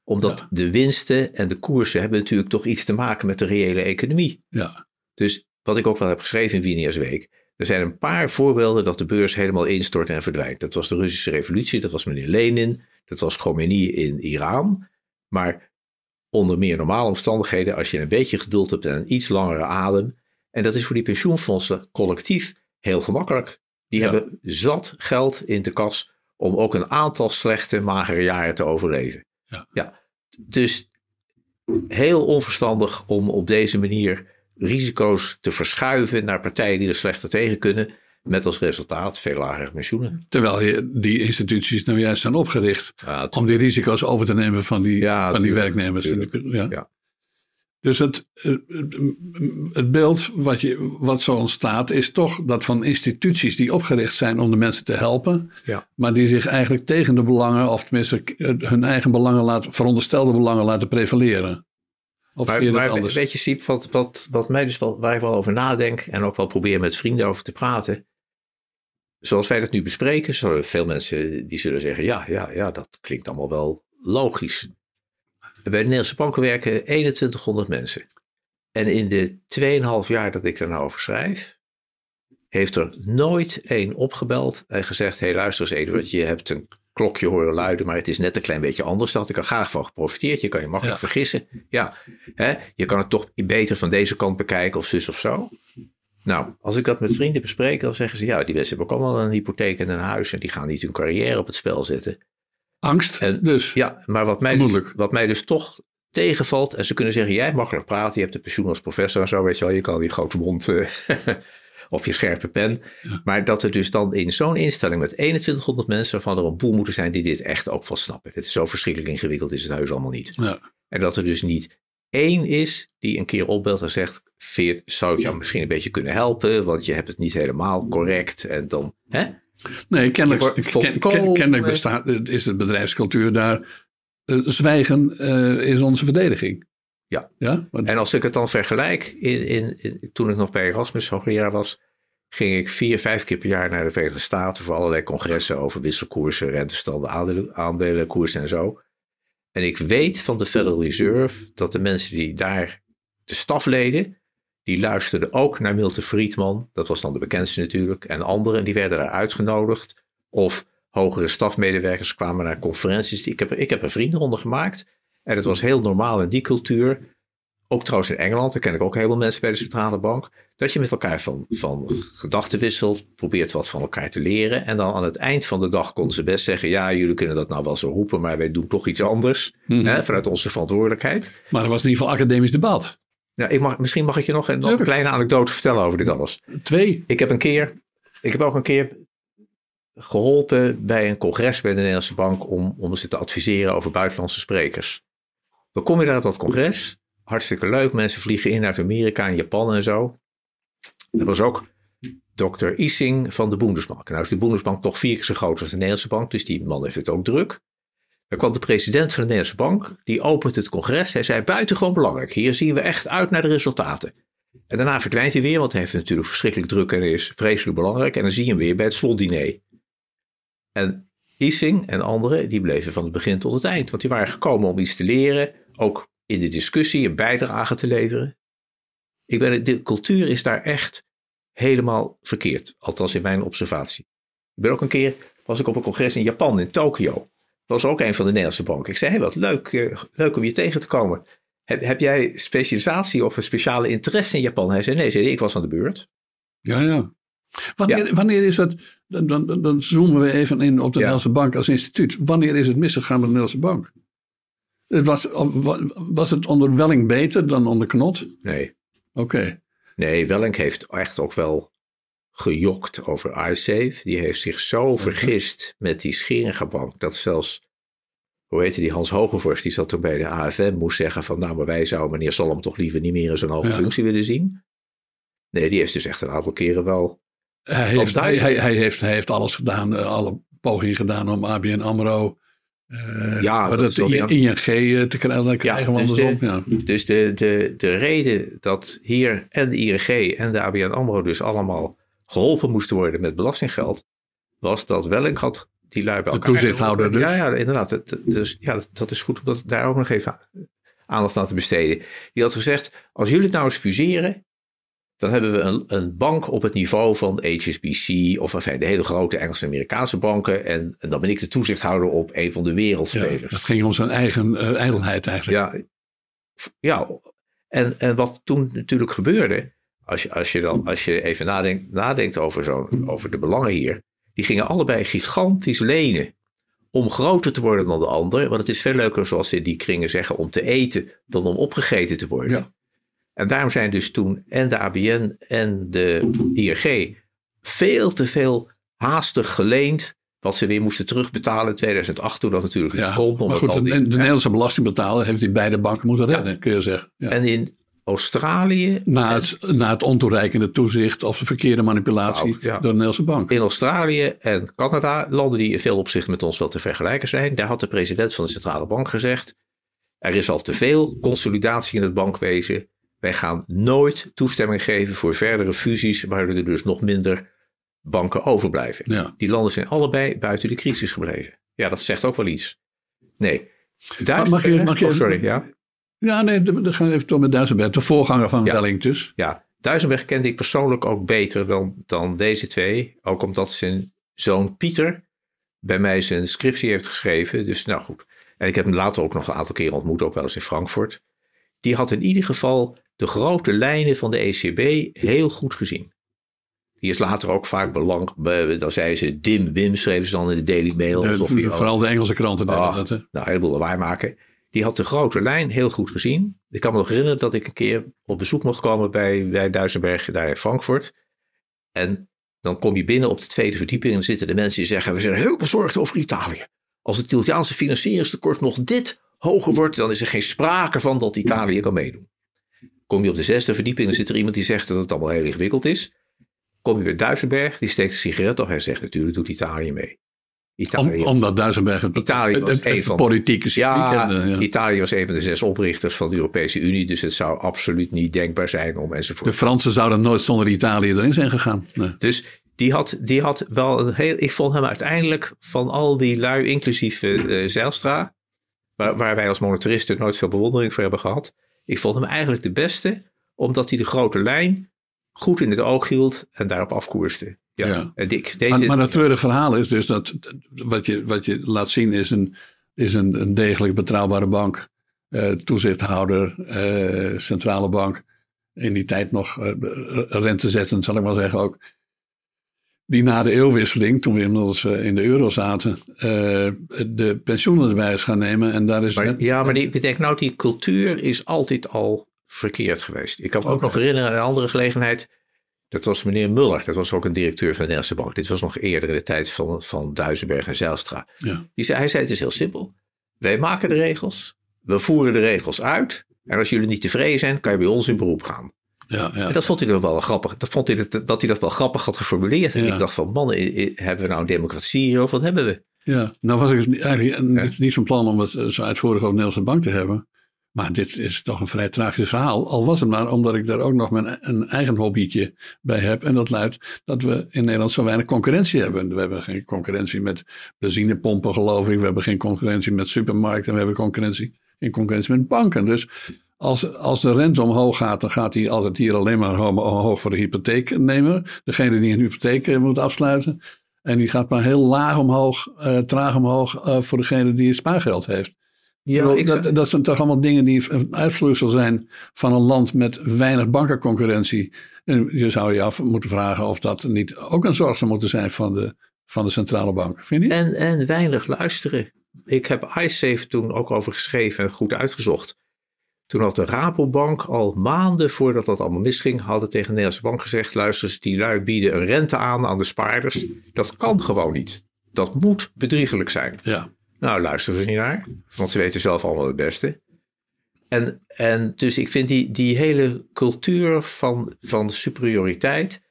Omdat Ja. de winsten en de koersen hebben natuurlijk toch iets te maken met de reële economie. Ja, Dus wat ik ook wel heb geschreven in Winia's Week. Er zijn een paar voorbeelden dat de beurs helemaal instort en verdwijnt. Dat was de Russische revolutie, dat was meneer Lenin, dat was Khomeini in Iran. Maar onder meer normale omstandigheden, als je een beetje geduld hebt en een iets langere adem. En dat is voor die pensioenfondsen collectief heel gemakkelijk. Die Ja. hebben zat geld in de kas om ook een aantal slechte, magere jaren te overleven. Ja. ja. Dus heel onverstandig om op deze manier risico's te verschuiven naar partijen die er slechter tegen kunnen. Met als resultaat veel lagere pensioenen. terwijl je, die instituties nou juist zijn opgericht Ja, om die risico's over te nemen van die, Ja, van die tuurlijk, werknemers. tuurlijk. Ja. Ja. Dus het, het, het beeld wat, je, wat zo ontstaat is toch dat van instituties die opgericht zijn om de mensen te helpen, Ja. maar die zich eigenlijk tegen de belangen, of tenminste hun eigen belangen laten, veronderstelde belangen laten prevaleren. Of Maar, je maar anders? weet je, Siep, wat, wat, wat mij dus wel, waar ik wel over nadenk en ook wel probeer met vrienden over te praten. Zoals wij dat nu bespreken, zullen veel mensen die zullen zeggen, ja, ja, ja, dat klinkt allemaal wel logisch. Bij de Nederlandse banken werken 2100 mensen. En in de 2,5 jaar dat ik er nou over schrijf, heeft er nooit één opgebeld en gezegd: Hé, hey, luister eens, Eduard, je hebt een klokje horen luiden, maar het is net een klein beetje anders. Daar had ik er graag van geprofiteerd. Je kan je makkelijk vergissen. Ja, hè? je kan het toch beter van deze kant bekijken of zus of zo. Nou, als ik dat met vrienden bespreek, dan zeggen ze: Ja, die mensen hebben ook allemaal een hypotheek en een huis en die gaan niet hun carrière op het spel zetten. Angst, en, dus. Ja, maar wat mij, dus, wat mij dus toch tegenvalt. En ze kunnen zeggen, jij mag makkelijk praten. Je hebt de pensioen als professor en zo, weet je wel. Je kan die grote mond uh, of je scherpe pen. Maar dat er dus dan in zo'n instelling met 2100 mensen... waarvan er een boel moeten zijn die dit echt ook van snappen. Het is zo verschrikkelijk ingewikkeld, is het huis allemaal niet. Ja. En dat er dus niet één is die een keer opbelt en zegt... Veer, zou ik jou misschien een beetje kunnen helpen? Want je hebt het niet helemaal correct. En dan, hè? Nee, kennelijk, ken, kennelijk bestaat, is de bedrijfscultuur daar uh, zwijgen uh, is onze verdediging. Ja. ja? En als ik het dan vergelijk, in, in, toen ik nog bij Erasmus hoogleraar was, ging ik vier, vijf keer per jaar naar de Verenigde Staten voor allerlei congressen over wisselkoersen, rentestanden, aandelen, aandelenkoersen en zo. En ik weet van de Federal Reserve dat de mensen die daar de stafleden, die luisterden ook naar Milton Friedman, dat was dan de bekendste natuurlijk, en anderen, die werden daar uitgenodigd. Of hogere stafmedewerkers kwamen naar conferenties. Ik heb, ik heb een vriendenronde gemaakt. En het was heel normaal in die cultuur. Ook trouwens in Engeland, daar ken ik ook heel veel mensen bij de centrale bank. Dat je met elkaar van, van gedachten wisselt, probeert wat van elkaar te leren. En dan aan het eind van de dag konden ze best zeggen: Ja, jullie kunnen dat nou wel zo roepen, maar wij doen toch iets anders. Mhm. hè, vanuit onze verantwoordelijkheid. Maar er was in ieder geval academisch debat. Ja, ik mag, misschien mag ik je nog een, nog een kleine anekdote vertellen over dit alles. Twee. Ik heb een keer, ik heb ook een keer geholpen bij een congres bij de Nederlandse Bank om, om ze te adviseren over buitenlandse sprekers. Dan kom je daar op dat congres. Hartstikke leuk. Mensen vliegen in uit Amerika en Japan en zo. Er was ook dokter Ising van de Bundesbank. Nou is de Bundesbank toch vier keer zo groot als de Nederlandse Bank, dus die man heeft het ook druk. Dan kwam de president van de Nederlandse Bank, die opent het congres. Hij zei, buitengewoon belangrijk, hier zien we echt uit naar de resultaten. En daarna verdwijnt hij weer, want hij heeft natuurlijk verschrikkelijk druk en is vreselijk belangrijk. En dan zie je hem weer bij het slotdiner. En Ising en anderen, die bleven van het begin tot het eind. Want die waren gekomen om iets te leren, ook in de discussie een bijdrage te leveren. Ik ben, de cultuur is daar echt helemaal verkeerd, althans in mijn observatie. Ik ben ook een keer, was ik op een congres in Japan, in Tokio. Dat was ook een van de Nederlandse banken. Ik zei, hey, wat leuk, eh, leuk om je tegen te komen. Heb, heb jij specialisatie of een speciale interesse in Japan? Hij zei, nee, zei, ik was aan de beurt. Ja, ja. Wanneer, wanneer is het, dan, dan, dan, zoomen we even in op de Nederlandse Bank als instituut. Wanneer is het misgegaan met de Nederlandse Bank? Het was, was het onder Welling beter dan onder Knot? Nee. Oké. Nee, Welling heeft echt ook wel gejokt over iSafe. Die heeft zich zo vergist met die Scheringa Bank dat zelfs, hoe heette die, Hans Hogevorst, die zat toen bij de AFM, moest zeggen van nou, maar wij zouden meneer Salom toch liever niet meer in zo'n hoge functie willen zien. Nee, die heeft dus echt een aantal keren wel hij heeft, hij, hij, heeft, hij heeft alles gedaan, eh, alle pogingen gedaan om ABN AMRO... Uh, ja, dat, dat ING uh, te krijgen, ja, dus de, ja. dus de, de, de reden dat hier en de ING en de ABN AMRO dus allemaal geholpen moesten worden met belastinggeld, was dat Welling had die lui bij elkaar. De toezichthouder dus. Ja, ja inderdaad. dus ja, dat, dat, is goed om dat, daar ook nog even aandacht aan te besteden. Die had gezegd, als jullie het nou eens fuseren, dan hebben we een, een, bank op het niveau van HSBC of enfin, de hele grote Engelse Amerikaanse banken. En, en, dan ben ik de toezichthouder op een van de wereldspelers. Ja, dat ging om zijn eigen uh, ijdelheid eigenlijk. Ja, ja. En, en wat toen natuurlijk gebeurde, als je, als je, dan, als je even nadenkt, nadenkt over, zo, over de belangen hier. Die gingen allebei gigantisch lenen om groter te worden dan de ander. Want het is veel leuker, zoals ze die kringen zeggen, om te eten dan om opgegeten te worden. Ja. En daarom zijn dus toen en de ABN en de ING veel te veel haastig geleend. Wat ze weer moesten terugbetalen in 2008, toen dat natuurlijk ja, kon. Maar goed, de, de, Nederlandse belastingbetaler heeft die beide banken moeten redden, kun je zeggen. Ja. En in Australië. Na het, na het ontoereikende toezicht of de verkeerde manipulatie door de Nederlandse bank. In Australië en Canada, landen die in veel opzichten met ons wel te vergelijken zijn, daar had de president van de centrale bank gezegd: er is al te veel consolidatie in het bankwezen. Wij gaan nooit toestemming geven voor verdere fusies, waar er dus nog minder banken overblijven. Die landen zijn allebei buiten de crisis gebleven. Ja, dat zegt ook wel iets. Nee. Mag je, mag je, oh, sorry, ja. Ja, nee, dan gaan we even door met Duisenberg, de voorganger van Ja. Wellington. Ja, Duisenberg kende ik persoonlijk ook beter dan, dan deze twee. Ook omdat zijn zoon Pieter bij mij zijn scriptie heeft geschreven. Dus nou goed. En ik heb hem later ook nog een aantal keren ontmoet, ook wel eens in Frankfurt. Die had in ieder geval de grote lijnen van de ECB heel goed gezien. Die is later ook vaak belang. be- Dan zei ze Dim Wim, schreven ze dan in de Daily Mail. De- alsof vooral de Engelse kranten Ah, dat. Hè? nou, een heleboel lawaai maken. Die had de grote lijn heel goed gezien. Ik kan me nog herinneren dat ik een keer op bezoek mocht komen bij, bij Duisenberg daar in Frankfurt. En dan kom je binnen op de tweede verdieping en dan zitten de mensen die zeggen: We zijn heel bezorgd over Italië. Als het Italiaanse financieringstekort nog dit hoger wordt, dan is er geen sprake van dat Italië kan meedoen. Kom je op de zesde verdieping, dan zit er iemand die zegt dat het allemaal heel ingewikkeld is. Kom je bij Duisenberg, die steekt een sigaret op. Hij zegt: Natuurlijk doet Italië mee. Om, Italië omdat Duisenberg het, Italië was het- het een van- politieke ja, ja, kende. Ja. Italië was een van de zes oprichters van de Europese Unie, dus het zou absoluut niet denkbaar zijn om enzovoort. De Fransen zouden nooit zonder Italië erin zijn gegaan. Nee. Dus die had, die had wel een heel. Ik vond hem uiteindelijk van al die lui, inclusief eh, Zijlstra, waar, waar wij als monetaristen nooit veel bewondering voor hebben gehad. Ik vond hem eigenlijk de beste, omdat hij de grote lijn goed in het oog hield en daarop afkoerste. Ja. Ja. En ik, deze, Maar, maar het treurige verhaal is dus dat wat je, wat je laat zien is een, is een, een degelijk betrouwbare bank, eh, toezichthouder, eh, centrale bank. In die tijd nog eh, rente zetten, zal ik maar zeggen ook. Die na de eeuwwisseling, toen we inmiddels eh, in de euro zaten, eh, de pensioenen erbij is gaan nemen. En daar is Maar, ja, maar die, ik denk nou, die cultuur is altijd al verkeerd geweest. Ik kan me ook nog herinneren aan een andere gelegenheid. Dat was meneer Muller. Dat was ook een directeur van de Nederlandse Bank. Dit was nog eerder in de tijd van, van Duisenberg en Zijlstra. Ja. Die zei, hij zei, het is heel simpel. Wij maken de regels. We voeren de regels uit. En als jullie niet tevreden zijn, kan je bij ons in beroep gaan. Ja, ja. En dat vond hij nog wel grappig. Dat vond hij dat, dat hij dat wel grappig had geformuleerd. En Ja. ik dacht van, man, i- i- hebben we nou een democratie hier of wat hebben we? Ja, nou was ik dus eigenlijk niet, niet van plan om het eh, zo uitvoerig over de Nederlandse bank te hebben. Maar dit is toch een vrij tragisch verhaal. Al was het maar omdat ik daar ook nog mijn een eigen hobbytje bij heb. En dat luidt dat we in Nederland zo weinig concurrentie hebben. We hebben geen concurrentie met benzinepompen geloof ik. We hebben geen concurrentie met supermarkten. We hebben concurrentie, geen concurrentie met banken. Dus als, als de rente omhoog gaat, dan gaat die altijd hier alleen maar ho- omhoog voor de hypotheeknemer. Degene die een hypotheek eh, moet afsluiten. En die gaat maar heel laag omhoog, eh, traag omhoog eh, voor degene die spaargeld heeft. Ja, Ik dat, dat zijn toch allemaal dingen die een uitvloeisel zijn van een land met weinig bankenconcurrentie. En je zou je af moeten vragen of dat niet ook een zorg zou moeten zijn van de, van de centrale bank. Vind je? En, en weinig luisteren. Ik heb iSafe toen ook over geschreven en goed uitgezocht. Toen had de Rabobank al maanden voordat dat allemaal misging, hadden tegen de Nederlandse bank gezegd: luister eens, die lui bieden een rente aan aan de spaarders. Dat kan gewoon niet. Dat moet bedriegelijk zijn. Ja, Nou, luisteren ze niet naar, want ze weten zelf allemaal het beste. En, en dus ik vind die, die hele cultuur van, van superioriteit.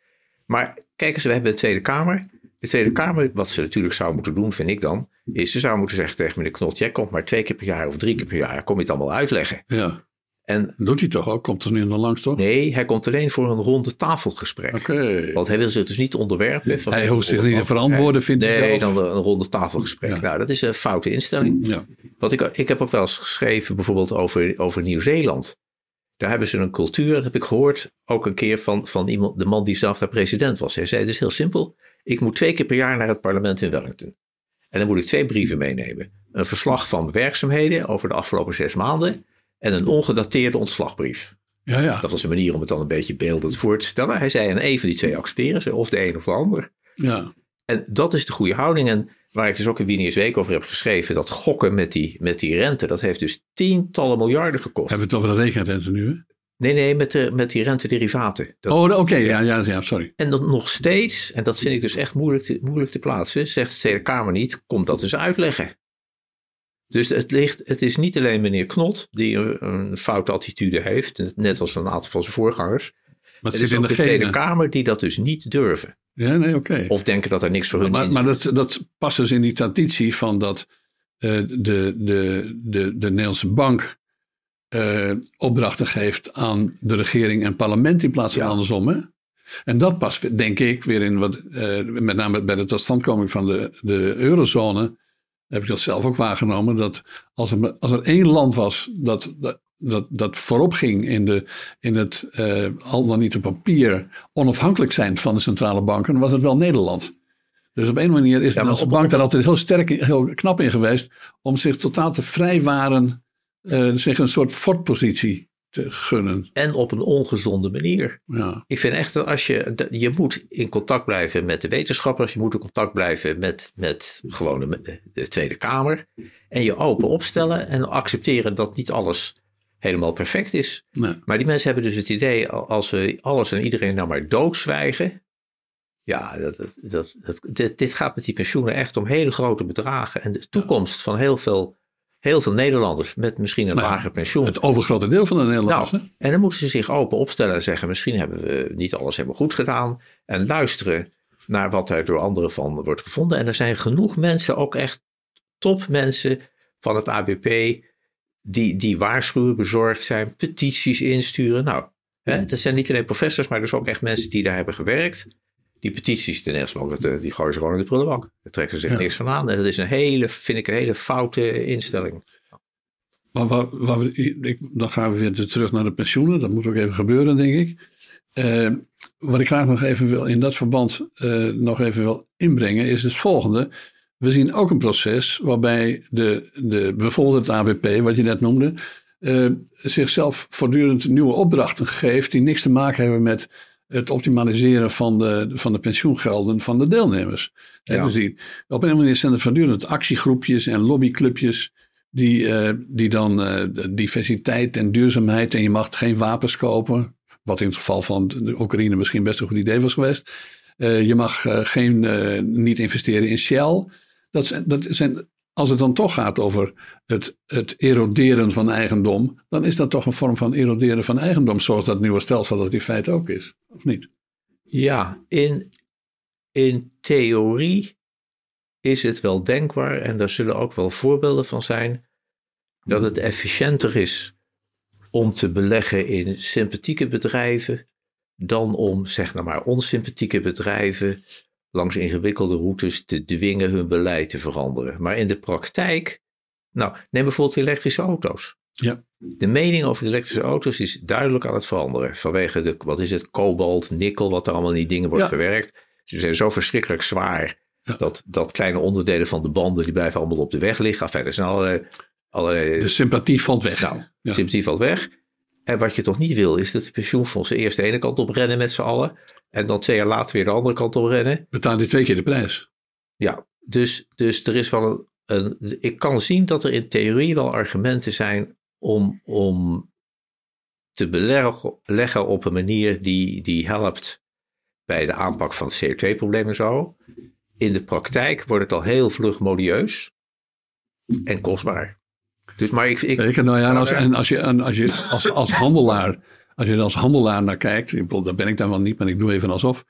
Maar kijk eens, we hebben de Tweede Kamer. De Tweede Kamer, wat ze natuurlijk zou moeten doen, vind ik dan, is ze zou moeten zeggen tegen meneer Knot: jij komt maar twee keer per jaar of drie keer per jaar, kom je het allemaal uitleggen. ja. En Doet hij toch ook? Komt er nu nog langs toch? nee, hij komt alleen voor een ronde tafelgesprek. Oké. Want hij wil zich dus niet onderwerpen. van- Hij hoeft zich niet te verantwoorden, vindt hij Nee, dan een ronde tafelgesprek. Ja. Nou, dat is een foute instelling. Ja, Want ik, ik heb ook wel eens geschreven bijvoorbeeld over, over Nieuw-Zeeland. Daar hebben ze een cultuur, dat heb ik gehoord, ook een keer van, van iemand, de man die zelf daar president was. Hij zei, het is heel simpel. Ik moet twee keer per jaar naar het parlement in Wellington. En dan moet ik twee brieven meenemen. Een verslag van werkzaamheden over de afgelopen zes maanden. En een ongedateerde ontslagbrief. ja, ja. Dat was een manier om het dan een beetje beeldend voor te stellen. Hij zei, en een van die twee accepteren ze, of de een of de ander. ja. En dat is de goede houding. En waar ik dus ook in Wiener's Week over heb geschreven, dat gokken met die, met die rente, dat heeft dus tientallen miljarden gekost. Hebben we het over de rekenrente nu? Hè? Nee, nee, met, de, met die rentederivaten. Dat, Oh, oké. Ja, ja, ja, sorry. En dan nog steeds, en dat vind ik dus echt moeilijk te, moeilijk te plaatsen, zegt de Tweede Kamer niet, komt dat eens uitleggen. Dus het, ligt, het is niet alleen meneer Knot die een, een foute attitude heeft, net als een aantal van zijn voorgangers. Maar Het het is ook de de Tweede. Kamer die dat dus niet durven. Ja, nee, oké. Of denken dat er niks voor hun Maar, in maar dat, dat past dus in die traditie van dat eh, de, de, de, de Nederlandse bank eh, opdrachten geeft aan de regering en parlement in plaats van Ja. andersom. Hè? En dat past, denk ik, weer in wat, eh, met name bij de totstandkoming van de, de eurozone, heb ik dat zelf ook waargenomen, dat als er, als er één land was dat, dat dat, dat voorop ging in, de, in het uh, al dan niet op papier onafhankelijk zijn van de centrale banken, dan was het wel Nederland. Dus op een manier is de Nederlandse bank daar altijd heel sterk, heel knap in geweest om zich totaal te vrijwaren, uh, zich een soort fortpositie te gunnen. En op een ongezonde manier. Ja. Ik vind echt dat als je, je moet in contact blijven met de wetenschappers, je moet in contact blijven met, met gewoon de, de Tweede Kamer. En je open opstellen en accepteren dat niet alles helemaal perfect is. Nee. Maar die mensen hebben dus het idee, als we alles en iedereen nou maar doodzwijgen. Ja, dat, dat, dat, dit, dit gaat met die pensioenen echt om hele grote bedragen. En de toekomst van heel veel, heel veel Nederlanders met misschien een Nou lager pensioen. Het overgrote deel van de Nederlanders. Nou, en dan moeten ze zich open opstellen en zeggen: misschien hebben we niet alles helemaal goed gedaan. En luisteren naar wat er door anderen van wordt gevonden. En er zijn genoeg mensen, ook echt topmensen van het ABP, die, die waarschuwen, bezorgd zijn, petities insturen. Nou, hè, dat zijn niet alleen professors, maar dus ook echt mensen die daar hebben gewerkt. Die petities, ten eerste ook, dat, die gooien ze gewoon in de prullenbak. Daar trekken ze zich Ja. niks van aan. En dat is een hele, vind ik, een hele foute instelling. Maar waar, waar we, ik, dan gaan we weer terug naar de pensioenen. Dat moet ook even gebeuren, denk ik. Eh, wat ik graag nog even wil in dat verband eh, nog even wil inbrengen, is het volgende. We zien ook een proces waarbij de, de, bijvoorbeeld het ABP, wat je net noemde, eh, zichzelf voortdurend nieuwe opdrachten geeft die niks te maken hebben met het optimaliseren van de, van de pensioengelden van de deelnemers. Ja. dus die, op een manier zijn er voortdurend actiegroepjes en lobbyclubjes die, eh, die dan eh, diversiteit en duurzaamheid en je mag geen wapens kopen, wat in het geval van de Oekraïne misschien best een goed idee was geweest. Eh, je mag geen, niet investeren in Shell. Dat zijn, dat zijn, als het dan toch gaat over het, het eroderen van eigendom, dan is dat toch een vorm van eroderen van eigendom, zoals dat nieuwe stelsel dat in feite ook is, of niet? Ja, in, in theorie is het wel denkbaar, en daar zullen ook wel voorbeelden van zijn, dat het efficiënter is om te beleggen in sympathieke bedrijven dan om, zeg nou maar, onsympathieke bedrijven langs ingewikkelde routes te dwingen hun beleid te veranderen. Maar in de praktijk, nou, neem bijvoorbeeld elektrische auto's. Ja. De mening over de elektrische auto's is duidelijk aan het veranderen. Vanwege de, wat is het, kobalt, nikkel, wat er allemaal in die dingen wordt Ja. verwerkt. Ze zijn zo verschrikkelijk zwaar. Ja. Dat, dat kleine onderdelen van de banden, die blijven allemaal op de weg liggen. Enfin, er zijn allerlei, allerlei De sympathie valt weg. nou, Ja. sympathie valt weg. En wat je toch niet wil, is dat de pensioenfondsen eerst de ene kant op rennen met z'n allen. En dan twee jaar later weer de andere kant op rennen. Betaalt hij twee keer de prijs. Ja, dus, dus er is wel een, een. Ik kan zien dat er in theorie wel argumenten zijn om, om te beleggen op een manier die, die helpt bij de aanpak van het CO2-probleem en zo. In de praktijk wordt het al heel vlug modieus en kostbaar. Dus maar ik, ik, Zeker, nou ja, en als, en als je, en als, je als, als handelaar, als je er als handelaar naar kijkt, ik bedoel, daar ben ik dan wel niet, maar ik doe even alsof.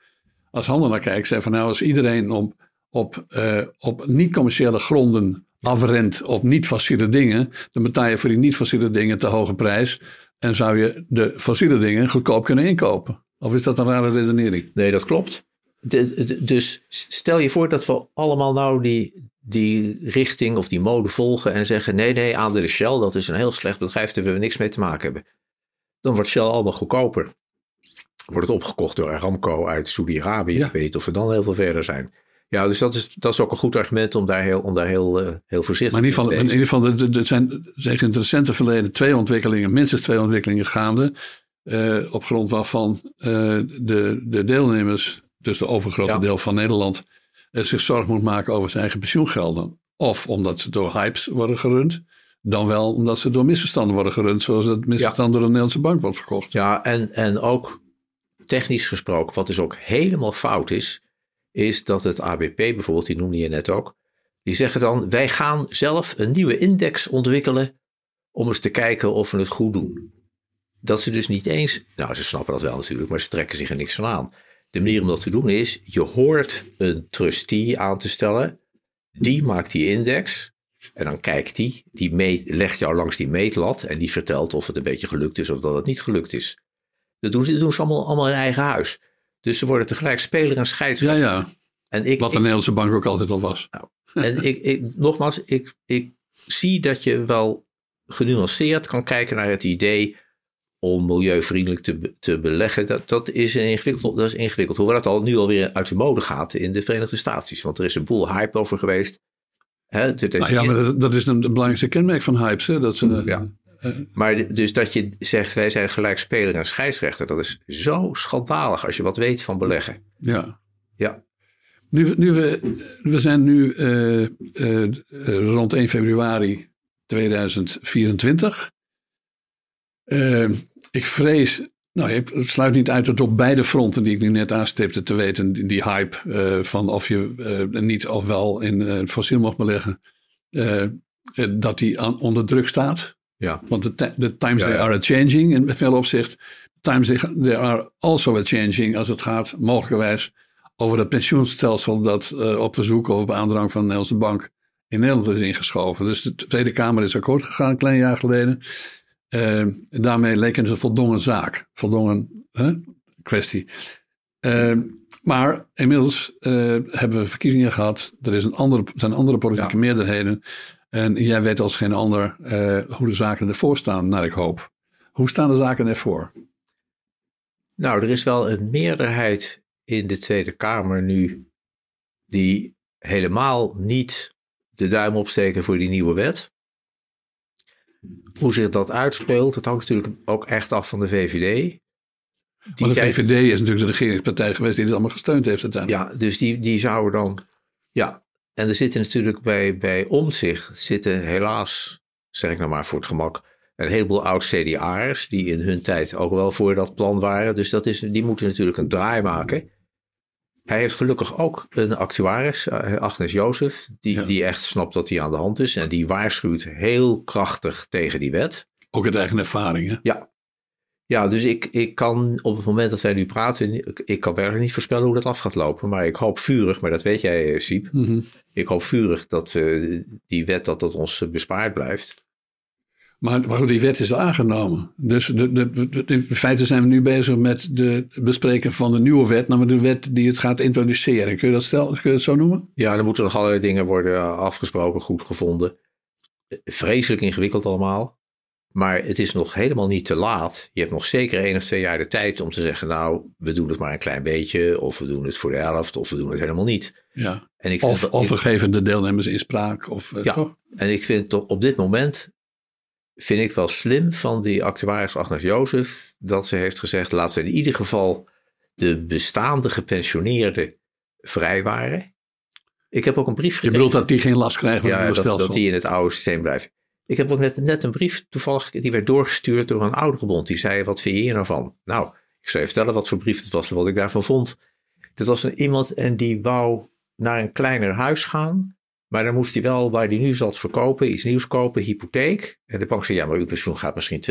Als handelaar kijkt, zeg van nou, als iedereen op, op, eh, op niet-commerciële gronden afrent op niet-fossiele dingen, dan betaal je voor die niet-fossiele dingen te hoge prijs en zou je de fossiele dingen goedkoop kunnen inkopen. Of is dat een rare redenering? Nee, dat klopt. De, de- dus stel je voor dat we allemaal nou die, die richting of die mode volgen en zeggen: nee, nee, aandelen Shell, dat is een heel slecht bedrijf, daar willen we niks mee te maken hebben. Dan wordt Shell allemaal goedkoper. Wordt het opgekocht door Aramco uit Saudi-Arabië. Ja. Ik weet niet of we dan heel veel verder zijn. Ja, dus dat is, dat is ook een goed argument om daar heel, om daar heel, eh, heel voorzichtig Maar in ieder geval, in ieder geval er- zijn zeg, in het recente verleden twee ontwikkelingen, minstens twee ontwikkelingen gaande. eh, op grond waarvan eh, de, de deelnemers, dus de overgrote Ja. deel van Nederland, zich zorgen moet maken over zijn eigen pensioengelden. Of omdat ze door hypes worden gerund, dan wel omdat ze door misverstanden worden gerund, zoals het misverstand door de Nederlandse bank wordt verkocht. Ja, en, en ook technisch gesproken, wat dus ook helemaal fout is, is dat het ABP bijvoorbeeld, die noemde je net ook, die zeggen dan, wij gaan zelf een nieuwe index ontwikkelen om eens te kijken of we het goed doen. Dat ze dus niet eens, nou ze snappen dat wel natuurlijk, maar ze trekken zich er niks van aan. De manier om dat te doen is, je hoort een trustee aan te stellen, die maakt die index en dan kijkt die, die meet, legt jou langs die meetlat en die vertelt of het een beetje gelukt is of dat het niet gelukt is. Dat doen ze, dat doen ze allemaal, allemaal in eigen huis. Dus ze worden tegelijk speler en Ja, scheidsrechter. ja. En ik, Wat de Nederlandse bank ook altijd al was. en ik, ik, nogmaals, ik, ik zie dat je wel genuanceerd kan kijken naar het idee om milieuvriendelijk te, te beleggen, dat, dat, is ingewikkeld, dat is ingewikkeld. Hoewel dat al nu alweer uit de mode gaat in de Verenigde Staten. Want er is een boel hype over geweest. Hè, nou ja, maar dat, dat is een, belangrijkste kenmerk van hypes. Hè? Dat ze, ja. Uh, maar dus dat je zegt, wij zijn gelijk speler en scheidsrechter, dat is zo schandalig als je wat weet van beleggen. Ja. Ja. Nu, nu we, we zijn nu uh, uh, rond 1 februari 2024. Ik vrees, nou, ik sluit niet uit dat op beide fronten die ik nu net aanstipte te weten, die, die hype van of je niet of wel in fossiel mag beleggen, dat die aan, onder druk staat. Ja. Want de, de times they are changing in veel opzicht. Times they, they are also a changing als het gaat mogelijkerwijs over het pensioenstelsel dat op verzoek of op aandrang van de Nederlandse Bank in Nederland is ingeschoven. Dus de Tweede Kamer is akkoord gegaan een klein jaar geleden. Uh, daarmee leek het een voldongen zaak, voldongen kwestie. Uh, maar inmiddels hebben we verkiezingen gehad. Er is een andere, zijn andere politieke meerderheden. En jij weet als geen ander hoe de zaken ervoor staan, naar ik hoop. Hoe staan de zaken ervoor? Nou, er is wel een meerderheid in de Tweede Kamer nu die helemaal niet de duim opsteken voor die nieuwe wet. Hoe zich dat uitspeelt, dat hangt natuurlijk ook echt af van de VVD. Die maar de VVD is natuurlijk de regeringspartij geweest die dit allemaal gesteund heeft uiteindelijk. Ja, dus die, die zouden dan... Ja, en er zitten natuurlijk bij, bij Omtzigt zitten helaas, zeg ik nou maar voor het gemak, een heleboel oud-CDA'ers die in hun tijd ook wel voor dat plan waren. Dus dat is, die moeten natuurlijk een draai maken. Hij heeft gelukkig ook een actuaris, eh, Agnes Jozef, die, die echt snapt dat hij aan de hand is. En die waarschuwt heel krachtig tegen die wet. Ook uit eigen ervaring, hè? Ja. Ja, dus ik, ik kan op het moment dat wij nu praten, ik kan werkelijk niet voorspellen hoe dat af gaat lopen. Maar ik hoop vurig, maar dat weet jij, eh, Siep. Mm Ik hoop vurig dat we die wet, dat dat ons bespaard blijft. Maar, maar goed, die wet is aangenomen. Dus de, de, de, in feite zijn we nu bezig met de bespreken van de nieuwe wet, namelijk de wet die het gaat introduceren. Kun je dat, stel, kun je dat zo noemen? Ja, er moeten nog allerlei dingen worden afgesproken, goed gevonden. Vreselijk ingewikkeld allemaal. Maar het is nog helemaal niet te laat. Je hebt nog zeker één of twee jaar de tijd om te zeggen: Nou, we doen het maar een klein beetje, of we doen het voor de helft, of we doen het helemaal niet. Ja. En ik of, of we geven de deelnemers inspraak. Of, eh, ja, toch? en ik vind toch op dit moment vind ik wel slim van die actuaris Agnes Jozef dat ze heeft gezegd: laten we in ieder geval de bestaande gepensioneerden vrijwaren. Ik heb ook een brief gekregen. Je bedoelt dat die geen last krijgen van ja, het dat, dat die in het oude systeem blijven. Ik heb ook net, net een brief toevallig, die werd doorgestuurd door een ouderenbond. Die zei, wat vind je hier nou van? Nou, ik zou je vertellen wat voor brief het was en wat ik daarvan vond. Dat was een, iemand en die wou naar een kleiner huis gaan. Maar dan moest hij wel, waar hij nu zat, verkopen, iets nieuws kopen, hypotheek. En de bank zei, ja, maar uw pensioen gaat misschien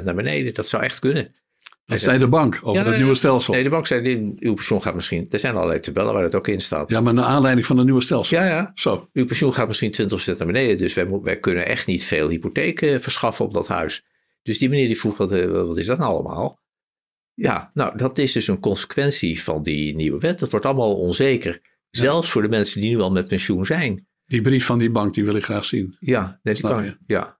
20% naar beneden. Dat zou echt kunnen. Dat zei de bank over het nieuwe stelsel. Nee, de bank zei, uw pensioen gaat misschien... Er zijn allerlei tabellen waar het ook in staat. Ja, maar naar aanleiding van het nieuwe stelsel. Ja, ja. Zo. Uw pensioen gaat misschien 20% naar beneden. Dus wij, wij kunnen echt niet veel hypotheken verschaffen op dat huis. Dus die meneer die vroeg, wat, eh, wat is dat nou allemaal? Ja, nou, dat is dus een consequentie van die nieuwe wet. Dat wordt allemaal onzeker. Zelfs voor de mensen die nu al met pensioen zijn. Die brief van die bank, die wil ik graag zien. Ja, nee, die, kan, ja.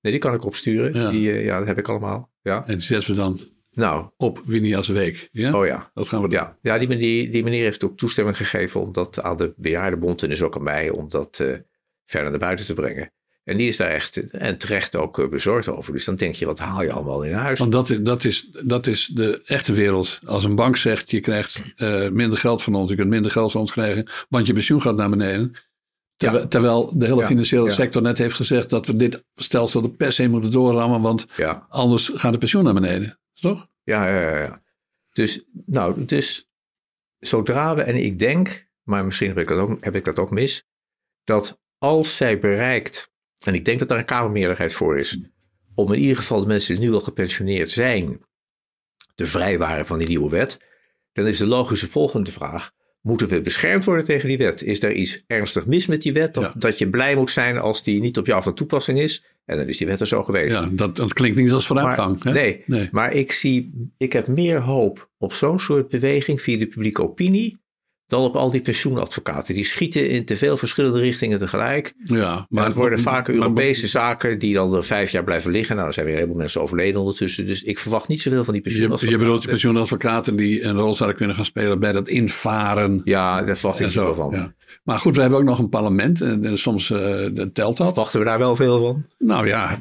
Nee, die kan ik opsturen. Ja. Die, uh, ja, dat heb ik allemaal. Ja. En die zetten we dan nou, op Winia's Week. Ja? Oh ja. Dat gaan we doen. Ja, ja die, die, die meneer heeft ook toestemming gegeven om dat aan de bejaardenbond en dus ook aan mij om dat uh, verder naar buiten te brengen. En die is daar echt en terecht ook uh, bezorgd over. Dus dan denk je, wat haal je allemaal in huis? Want dat, dat, is, dat is de echte wereld. Als een bank zegt, je krijgt uh, minder geld van ons, je kunt minder geld van ons krijgen, want je pensioen gaat naar beneden. Terwijl, ja. terwijl de hele financiële sector net heeft gezegd dat we dit stelsel er per se moeten doorrammen, want anders gaat de pensioen naar beneden. Toch? Ja, ja, ja. Dus, nou, dus zodra we, en ik denk, maar misschien heb ik dat ook, heb ik dat ook mis, dat als zij bereikt, en ik denk dat daar een Kamermeerderheid voor is, om in ieder geval de mensen die nu al gepensioneerd zijn, te vrijwaren van die nieuwe wet, dan is de logische volgende vraag: moeten we beschermd worden tegen die wet? Is er iets ernstig mis met die wet? Dat, dat je blij moet zijn als die niet op jou van toepassing is? En dan is die wet er zo geweest. Ja, dat, dat klinkt niet als vooruitgang. Maar, nee, nee, maar ik zie, ik heb meer hoop op zo'n soort beweging via de publieke opinie. Dan op al die pensioenadvocaten. Die schieten in te veel verschillende richtingen tegelijk. Ja, Maar het worden vaak Europese zaken die dan er vijf jaar blijven liggen. Nou, er zijn weer een heleboel mensen overleden ondertussen. Dus ik verwacht niet zoveel van die Je, pensioenadvocaten. je bedoelt die pensioenadvocaten die een rol zouden kunnen gaan spelen bij dat invaren. Ja, daar verwacht ik zo. van. Ja. Maar goed, we hebben ook nog een parlement en, en soms eh, telt dat. Wachten we daar wel veel van? Nou ja,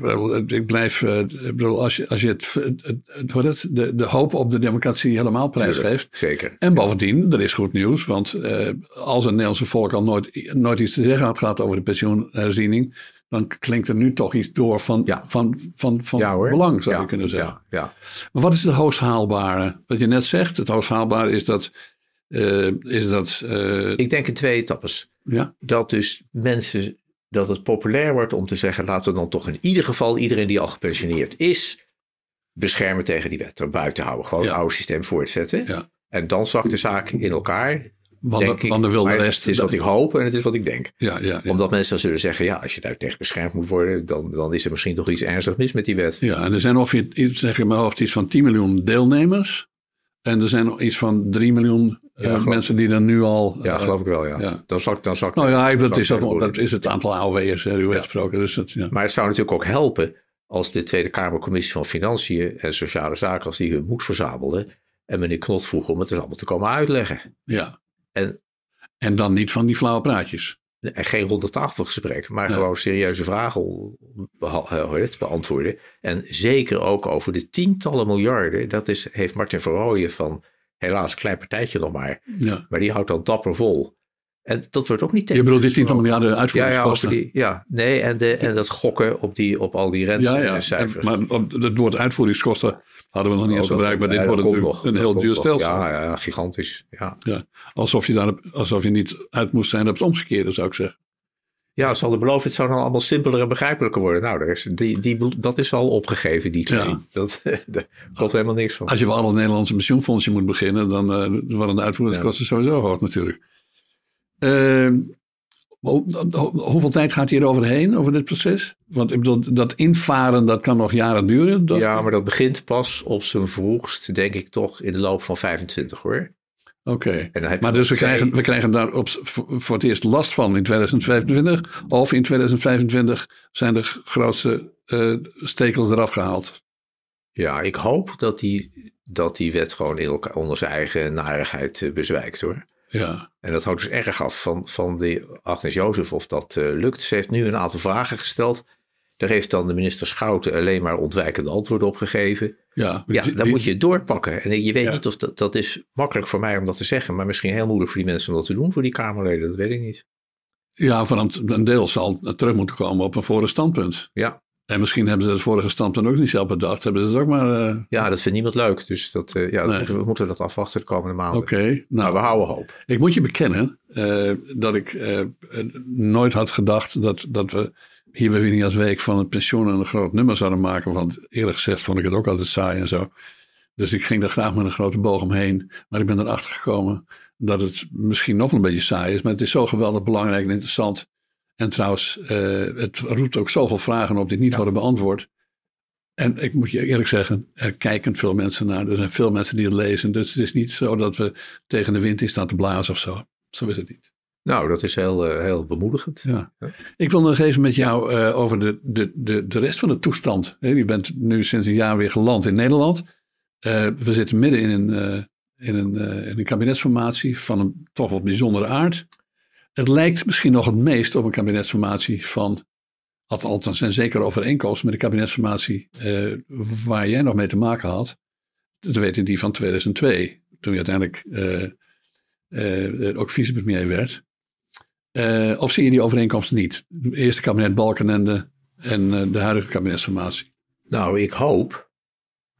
ik blijf. eh, Ik bedoel, als je, als je het, het, het, de, de hoop op de democratie helemaal prijsgeeft. Zeker. En bovendien, er is goed nieuws. Want eh, als het Nederlandse volk al nooit, nooit iets te zeggen had gehad over de pensioenherziening. dan klinkt er nu toch iets door van, Ja. van, van, van Ja belang, zou ja, je kunnen zeggen. Ja, ja. Maar wat is het hoogst haalbare? Wat je net zegt, het hoogst haalbare is dat. eh, is dat eh, Ik denk in twee etappes. ja, Dat dus mensen, dat het populair wordt om te zeggen, laten we dan toch in ieder geval iedereen die al gepensioneerd is, beschermen tegen die wet. Er buiten houden. Gewoon het oude systeem voortzetten. Ja. En dan zakt de zaak in elkaar. Want, denk de, want de wilde Maar rest. Het is wat ik hoop en het is wat ik denk. ja, ja, ja. Omdat mensen dan zullen zeggen, ja, als je daar tegen beschermd moet worden, dan, dan is er misschien toch iets ernstig mis met die wet. Ja, en er zijn ongeveer, iets, zeg ik mijn hoofd, iets van 10 miljoen deelnemers. En er zijn nog iets van 3 miljoen eh, Ja, mensen die er nu al. Ja, eh, geloof ik wel, ja. ja. Dan zakt dan zakt Nou ja, dat is, dat, dat is het aantal AOW'ers, hè, u gesproken. Dus dat. Maar het zou natuurlijk ook helpen als de Tweede Kamercommissie van Financiën en Sociale Zaken, als die hun moed verzamelden en meneer Knot vroeg om het dus allemaal te komen uitleggen. ja. En- en dan niet van die flauwe praatjes. En geen ronde tafelgesprek, maar gewoon serieuze vragen eh, beantwoorden. En zeker ook over de tientallen miljarden. Dat is, heeft Martin Verrooyen van helaas een klein partijtje nog maar. Ja. Maar die houdt dan dapper vol. En dat wordt ook niet Je bedoelt die tiental besproken. miljarden Ja, ja, uitvoeringskosten. over die, ja, nee, en, de, en dat gokken op, die, op al die rente ja, ja. en maar het woord uitvoeringskosten hadden we nog niet eens Oh, dat- gebruikt. Maar dit ja, wordt natuurlijk nog. een heel duur nog. stelsel. Ja, ja, gigantisch. Ja. Alsof, je daar, alsof je niet uit moest zijn op het omgekeerde, zou ik zeggen. ja, ze hadden beloofd, het zou dan allemaal simpeler en begrijpelijker worden. Nou, daar is, die, die, dat is al opgegeven, die twee. Ja. Dat, daar klopt helemaal niks van. Als je voor alle Nederlandse pensioenfondsen moet beginnen, dan eh, worden de uitvoeringskosten sowieso hoog natuurlijk. Ehm, ho- hoeveel tijd gaat hier overheen, over dit proces? Want ik bedoel, dat invaren, dat kan nog jaren duren. Dat- Ja, maar dat begint pas op zijn vroegst, denk ik toch, in de loop van 25 hoor. Oké. Maar dus we twee- krijgen, we krijgen daar op, voor het eerst last van in 2025. Of in 2025 zijn de grootste eh, stekels eraf gehaald. Ja, ik hoop dat die, dat die wet gewoon in elkaar, onder zijn eigen narigheid eh, bezwijkt hoor. Ja, En dat houdt dus erg af van, van de Agnes Jozef of dat eh, lukt. Ze heeft nu een aantal vragen gesteld. Daar heeft dan de minister Schouten alleen maar ontwijkende antwoorden op gegeven. ja. Ja, Die- dan moet je het doorpakken. En je weet Ja. niet of dat, dat is makkelijk voor mij om dat te zeggen. Maar misschien heel moeilijk voor die mensen om dat te doen, voor die Kamerleden. Dat weet ik niet. Ja, van een, deel zal terug moeten komen op een vorige standpunt. Ja, En misschien hebben ze het vorige standpunt ook niet zelf bedacht. Hebben ze het ook maar... eh, ja dat vindt niemand leuk. Dus dat, eh, ja, Nee. we, we moeten dat afwachten de komende maanden. Oké, Maar nou, we houden hoop. ik moet je bekennen eh, dat ik nooit had gedacht dat, dat we hier bij Winnie als Week van het pensioen een groot nummer zouden maken. Want eerlijk gezegd vond ik het ook altijd saai en zo. Dus ik ging daar graag met een grote boog omheen. Maar ik ben erachter gekomen dat het misschien nog een beetje saai is. Maar het is zo geweldig belangrijk en interessant. En trouwens, eh, het roept ook zoveel vragen op die niet worden beantwoord. En ik moet je eerlijk zeggen, er kijken veel mensen naar. Er zijn veel mensen die het lezen. Dus het is niet zo dat we tegen de wind in staan te blazen of zo. Zo is het niet. Nou, dat is heel, eh, heel bemoedigend. Ja. Ik wil nog even met jou eh, over de, de, de, de rest van de toestand. Je bent nu sinds een jaar weer geland in Nederland. We zitten midden in een, in, een, in een kabinetsformatie van een toch wat bijzondere aard. Het lijkt misschien nog het meest op een kabinetsformatie van, althans zijn zeker overeenkomsten met de kabinetsformatie eh, waar jij nog mee te maken had. Dat weten die van 2002, toen je uiteindelijk eh, eh, ook vicepremier werd. Of zie je die overeenkomst niet? Eerste kabinet Balkenende en de huidige kabinetsformatie. Nou, ik hoop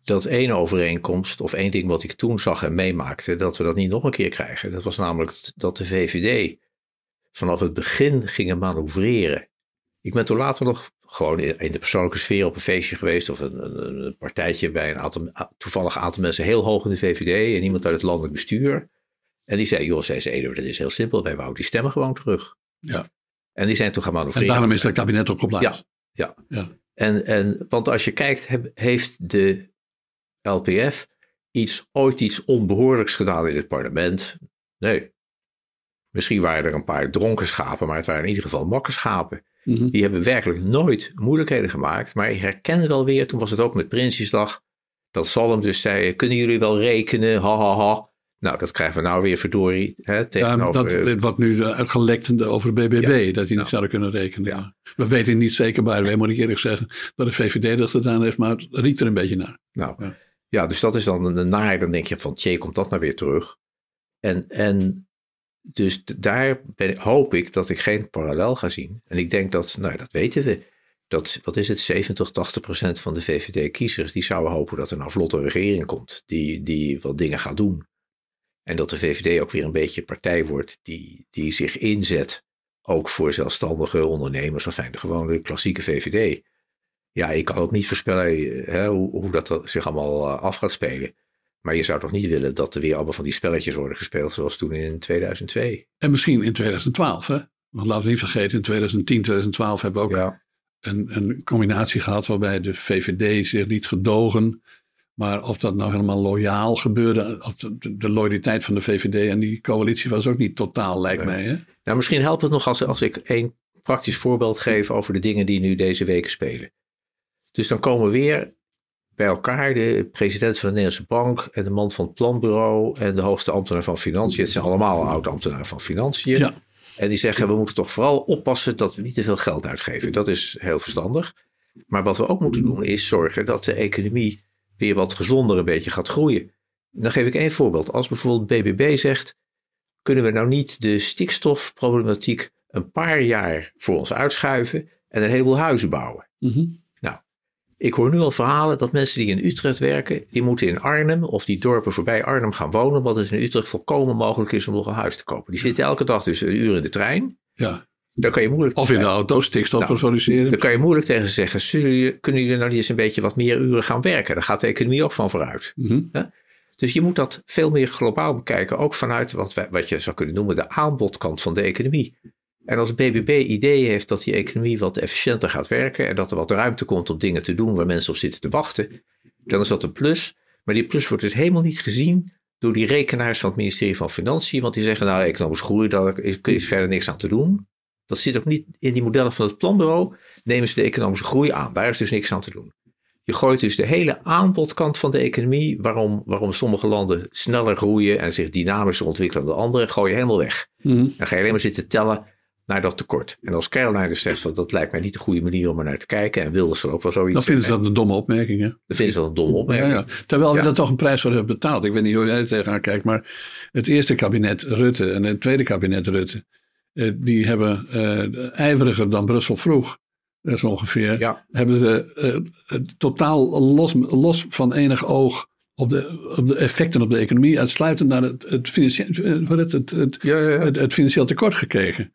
dat één overeenkomst, of één ding wat ik toen zag en meemaakte, dat we dat niet nog een keer krijgen. Dat was namelijk dat de VVD vanaf het begin gingen manoeuvreren. Ik ben toen later nog gewoon in de persoonlijke sfeer op een feestje geweest of een, een, een partijtje bij een aantal, toevallig aantal mensen heel hoog in de VVD en iemand uit het landelijk bestuur. En die zei, joh, zei ze, Edo, dat is heel simpel, wij wouden die stemmen gewoon terug. Ja. En die zijn toen gaan En manoeuvreren. daarom is het kabinet ook geblazen. Ja. Ja. En, en, want als je kijkt, heb- heeft de LPF iets, ooit iets onbehoorlijks gedaan in het parlement? Nee. Misschien waren er een paar dronken schapen, maar het waren in ieder geval makke schapen. Mhm. Die hebben werkelijk nooit moeilijkheden gemaakt. Maar ik herken wel weer, toen was het ook met Prinsjesdag, dat Salm dus zei, kunnen jullie wel rekenen, ha ha ha. Nou, dat krijgen we nou weer verdorie. Hè, Ja, tegenover, dat, wat nu uitgelekt over de BBB, Ja. dat die niet Nou. zouden kunnen rekenen. Ja. We weten niet zeker bij de moet ik eerlijk zeggen, dat de VVD dat gedaan heeft, maar het riekt er een beetje naar. Nou, Ja. dus dat is dan een naar. Dan denk je van, tjee, komt dat nou weer terug? En, en dus daar ben, hoop ik dat ik geen parallel ga zien. En ik denk dat, nou dat weten we, dat, wat is het, 70, 80 procent van de VVD-kiezers, die zouden hopen dat er nou vlotte regering komt, die, die wat dingen gaat doen. En dat de VVD ook weer een beetje een partij wordt die, die zich inzet, ook voor zelfstandige ondernemers, of fijn, de gewone klassieke VVD. Ja, ik kan ook niet voorspellen eh, hè, hoe, hoe dat zich allemaal eh, af gaat spelen. Maar je zou toch niet willen dat er weer allemaal van die spelletjes worden gespeeld zoals toen in 2002. En misschien in 2012, hè? Want laten we niet vergeten, in 2010, 2012 hebben we ook Ja, een, een combinatie gehad waarbij de VVD zich niet gedogen. Maar of dat nou helemaal loyaal gebeurde, of de, de loyaliteit van de VVD en die coalitie was ook niet totaal, lijkt Nee. mij. Hè? nou misschien helpt het nog als, als ik één praktisch voorbeeld geef over de dingen die nu deze weken spelen. Dus dan komen weer bij elkaar de president van de Nederlandse Bank en de man van het planbureau en de hoogste ambtenaar van Financiën. Het zijn allemaal oud-ambtenaren van Financiën. Ja. En die zeggen, we moeten toch vooral oppassen dat we niet te veel geld uitgeven. Dat is heel verstandig. Maar wat we ook moeten doen is zorgen dat de economie weer wat gezonder een beetje gaat groeien. Dan geef ik één voorbeeld. Als bijvoorbeeld BBB zegt, kunnen we nou niet de stikstofproblematiek een paar jaar voor ons uitschuiven en een heleboel huizen bouwen? Mhm. Ik hoor nu al verhalen dat mensen die in Utrecht werken, die moeten in Arnhem of die dorpen voorbij Arnhem gaan wonen, omdat het in Utrecht volkomen mogelijk is om nog een huis te kopen. Die zitten elke dag dus een uur in de trein. ja. Dan kan je moeilijk, Of in de auto stikstof Nou, produceren. dan kan je moeilijk tegen ze zeggen, jullie- kunnen jullie nou niet eens een beetje wat meer uren gaan werken? Daar gaat de economie ook van vooruit. Mhm. Dus je moet dat veel meer globaal bekijken, ook vanuit wat, wij- wat je zou kunnen noemen de aanbodkant van de economie. En als BBB ideeën heeft dat die economie wat efficiënter gaat werken en dat er wat ruimte komt om dingen te doen waar mensen op zitten te wachten, dan is dat een plus. Maar die plus wordt dus helemaal niet gezien door die rekenaars van het ministerie van Financiën, want die zeggen nou economisch groei, daar is, is verder niks aan te doen. Dat zit ook niet in die modellen van het planbureau. Nemen ze de economische groei aan, daar is dus niks aan te doen. Je gooit dus de hele aanbodkant van de economie, waarom, waarom sommige landen sneller groeien en zich dynamischer ontwikkelen dan de andere, gooi je helemaal weg. Mhm. Dan ga je alleen maar zitten tellen naar dat tekort. En als Caroline dus zegt, dat lijkt mij niet de goede manier om er naar te kijken, en wilde ze ook wel zoiets Dan vinden ze dat een domme opmerking. Hè? dan vinden ze dat een domme opmerking. Ja, ja. Terwijl we Ja. daar toch een prijs voor hebben betaald. Ik weet niet hoe jij er tegenaan kijkt, maar het eerste kabinet Rutte en het tweede kabinet Rutte, eh, die hebben eh, ijveriger dan Brussel vroeg, eh, zo ongeveer, Ja. hebben ze totaal los, los van enig oog op de, op de effecten op de economie, uitsluitend naar het, het, financieel, het, het, het, Ja, ja, ja. het, het financieel tekort gekeken.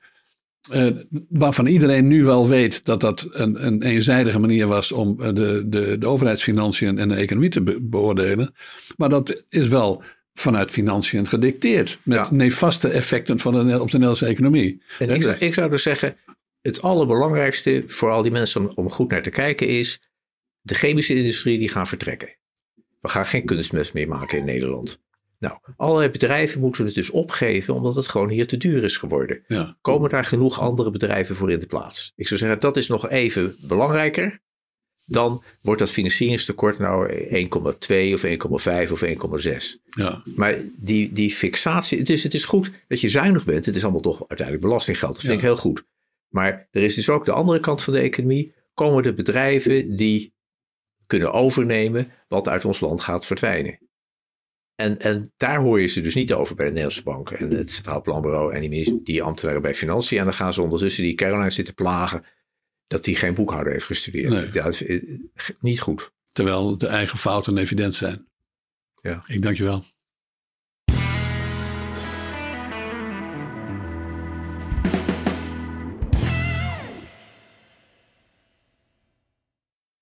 Eh, waarvan iedereen nu wel weet dat dat een, een eenzijdige manier was om eh, de, de, de overheidsfinanciën en de economie te be- beoordelen. Maar dat is wel vanuit financiën gedicteerd. Met Ja. nefaste effecten van de, op de Nederlandse economie. En Hè, ik, zou, dus- ik zou dus zeggen, het allerbelangrijkste voor al die mensen om, om goed naar te kijken is, de chemische industrie die gaan vertrekken. We gaan geen kunstmest meer maken in Nederland. Nou, allerlei bedrijven moeten het dus opgeven omdat het gewoon hier te duur is geworden. ja. Komen daar genoeg andere bedrijven voor in de plaats? Ik zou zeggen, dat is nog even belangrijker. Dan wordt dat financieringstekort nou 1,2 of 1,5 of 1,6. Ja. Maar die, die fixatie, het is, het is goed dat je zuinig bent. Het is allemaal toch uiteindelijk belastinggeld. Dat vind Ja. ik heel goed. Maar er is dus ook de andere kant van de economie. Komen de bedrijven die kunnen overnemen wat uit ons land gaat verdwijnen. En, en daar hoor je ze dus niet over bij de Nederlandse Bank en het Centraal Planbureau en die, die ambtenaren bij Financiën. En dan gaan ze ondertussen die Caroline zitten plagen dat die geen boekhouder heeft gestudeerd. Nee. Ja, dat is, niet goed. Terwijl de eigen fouten evident zijn. Ja. Ik dank je wel.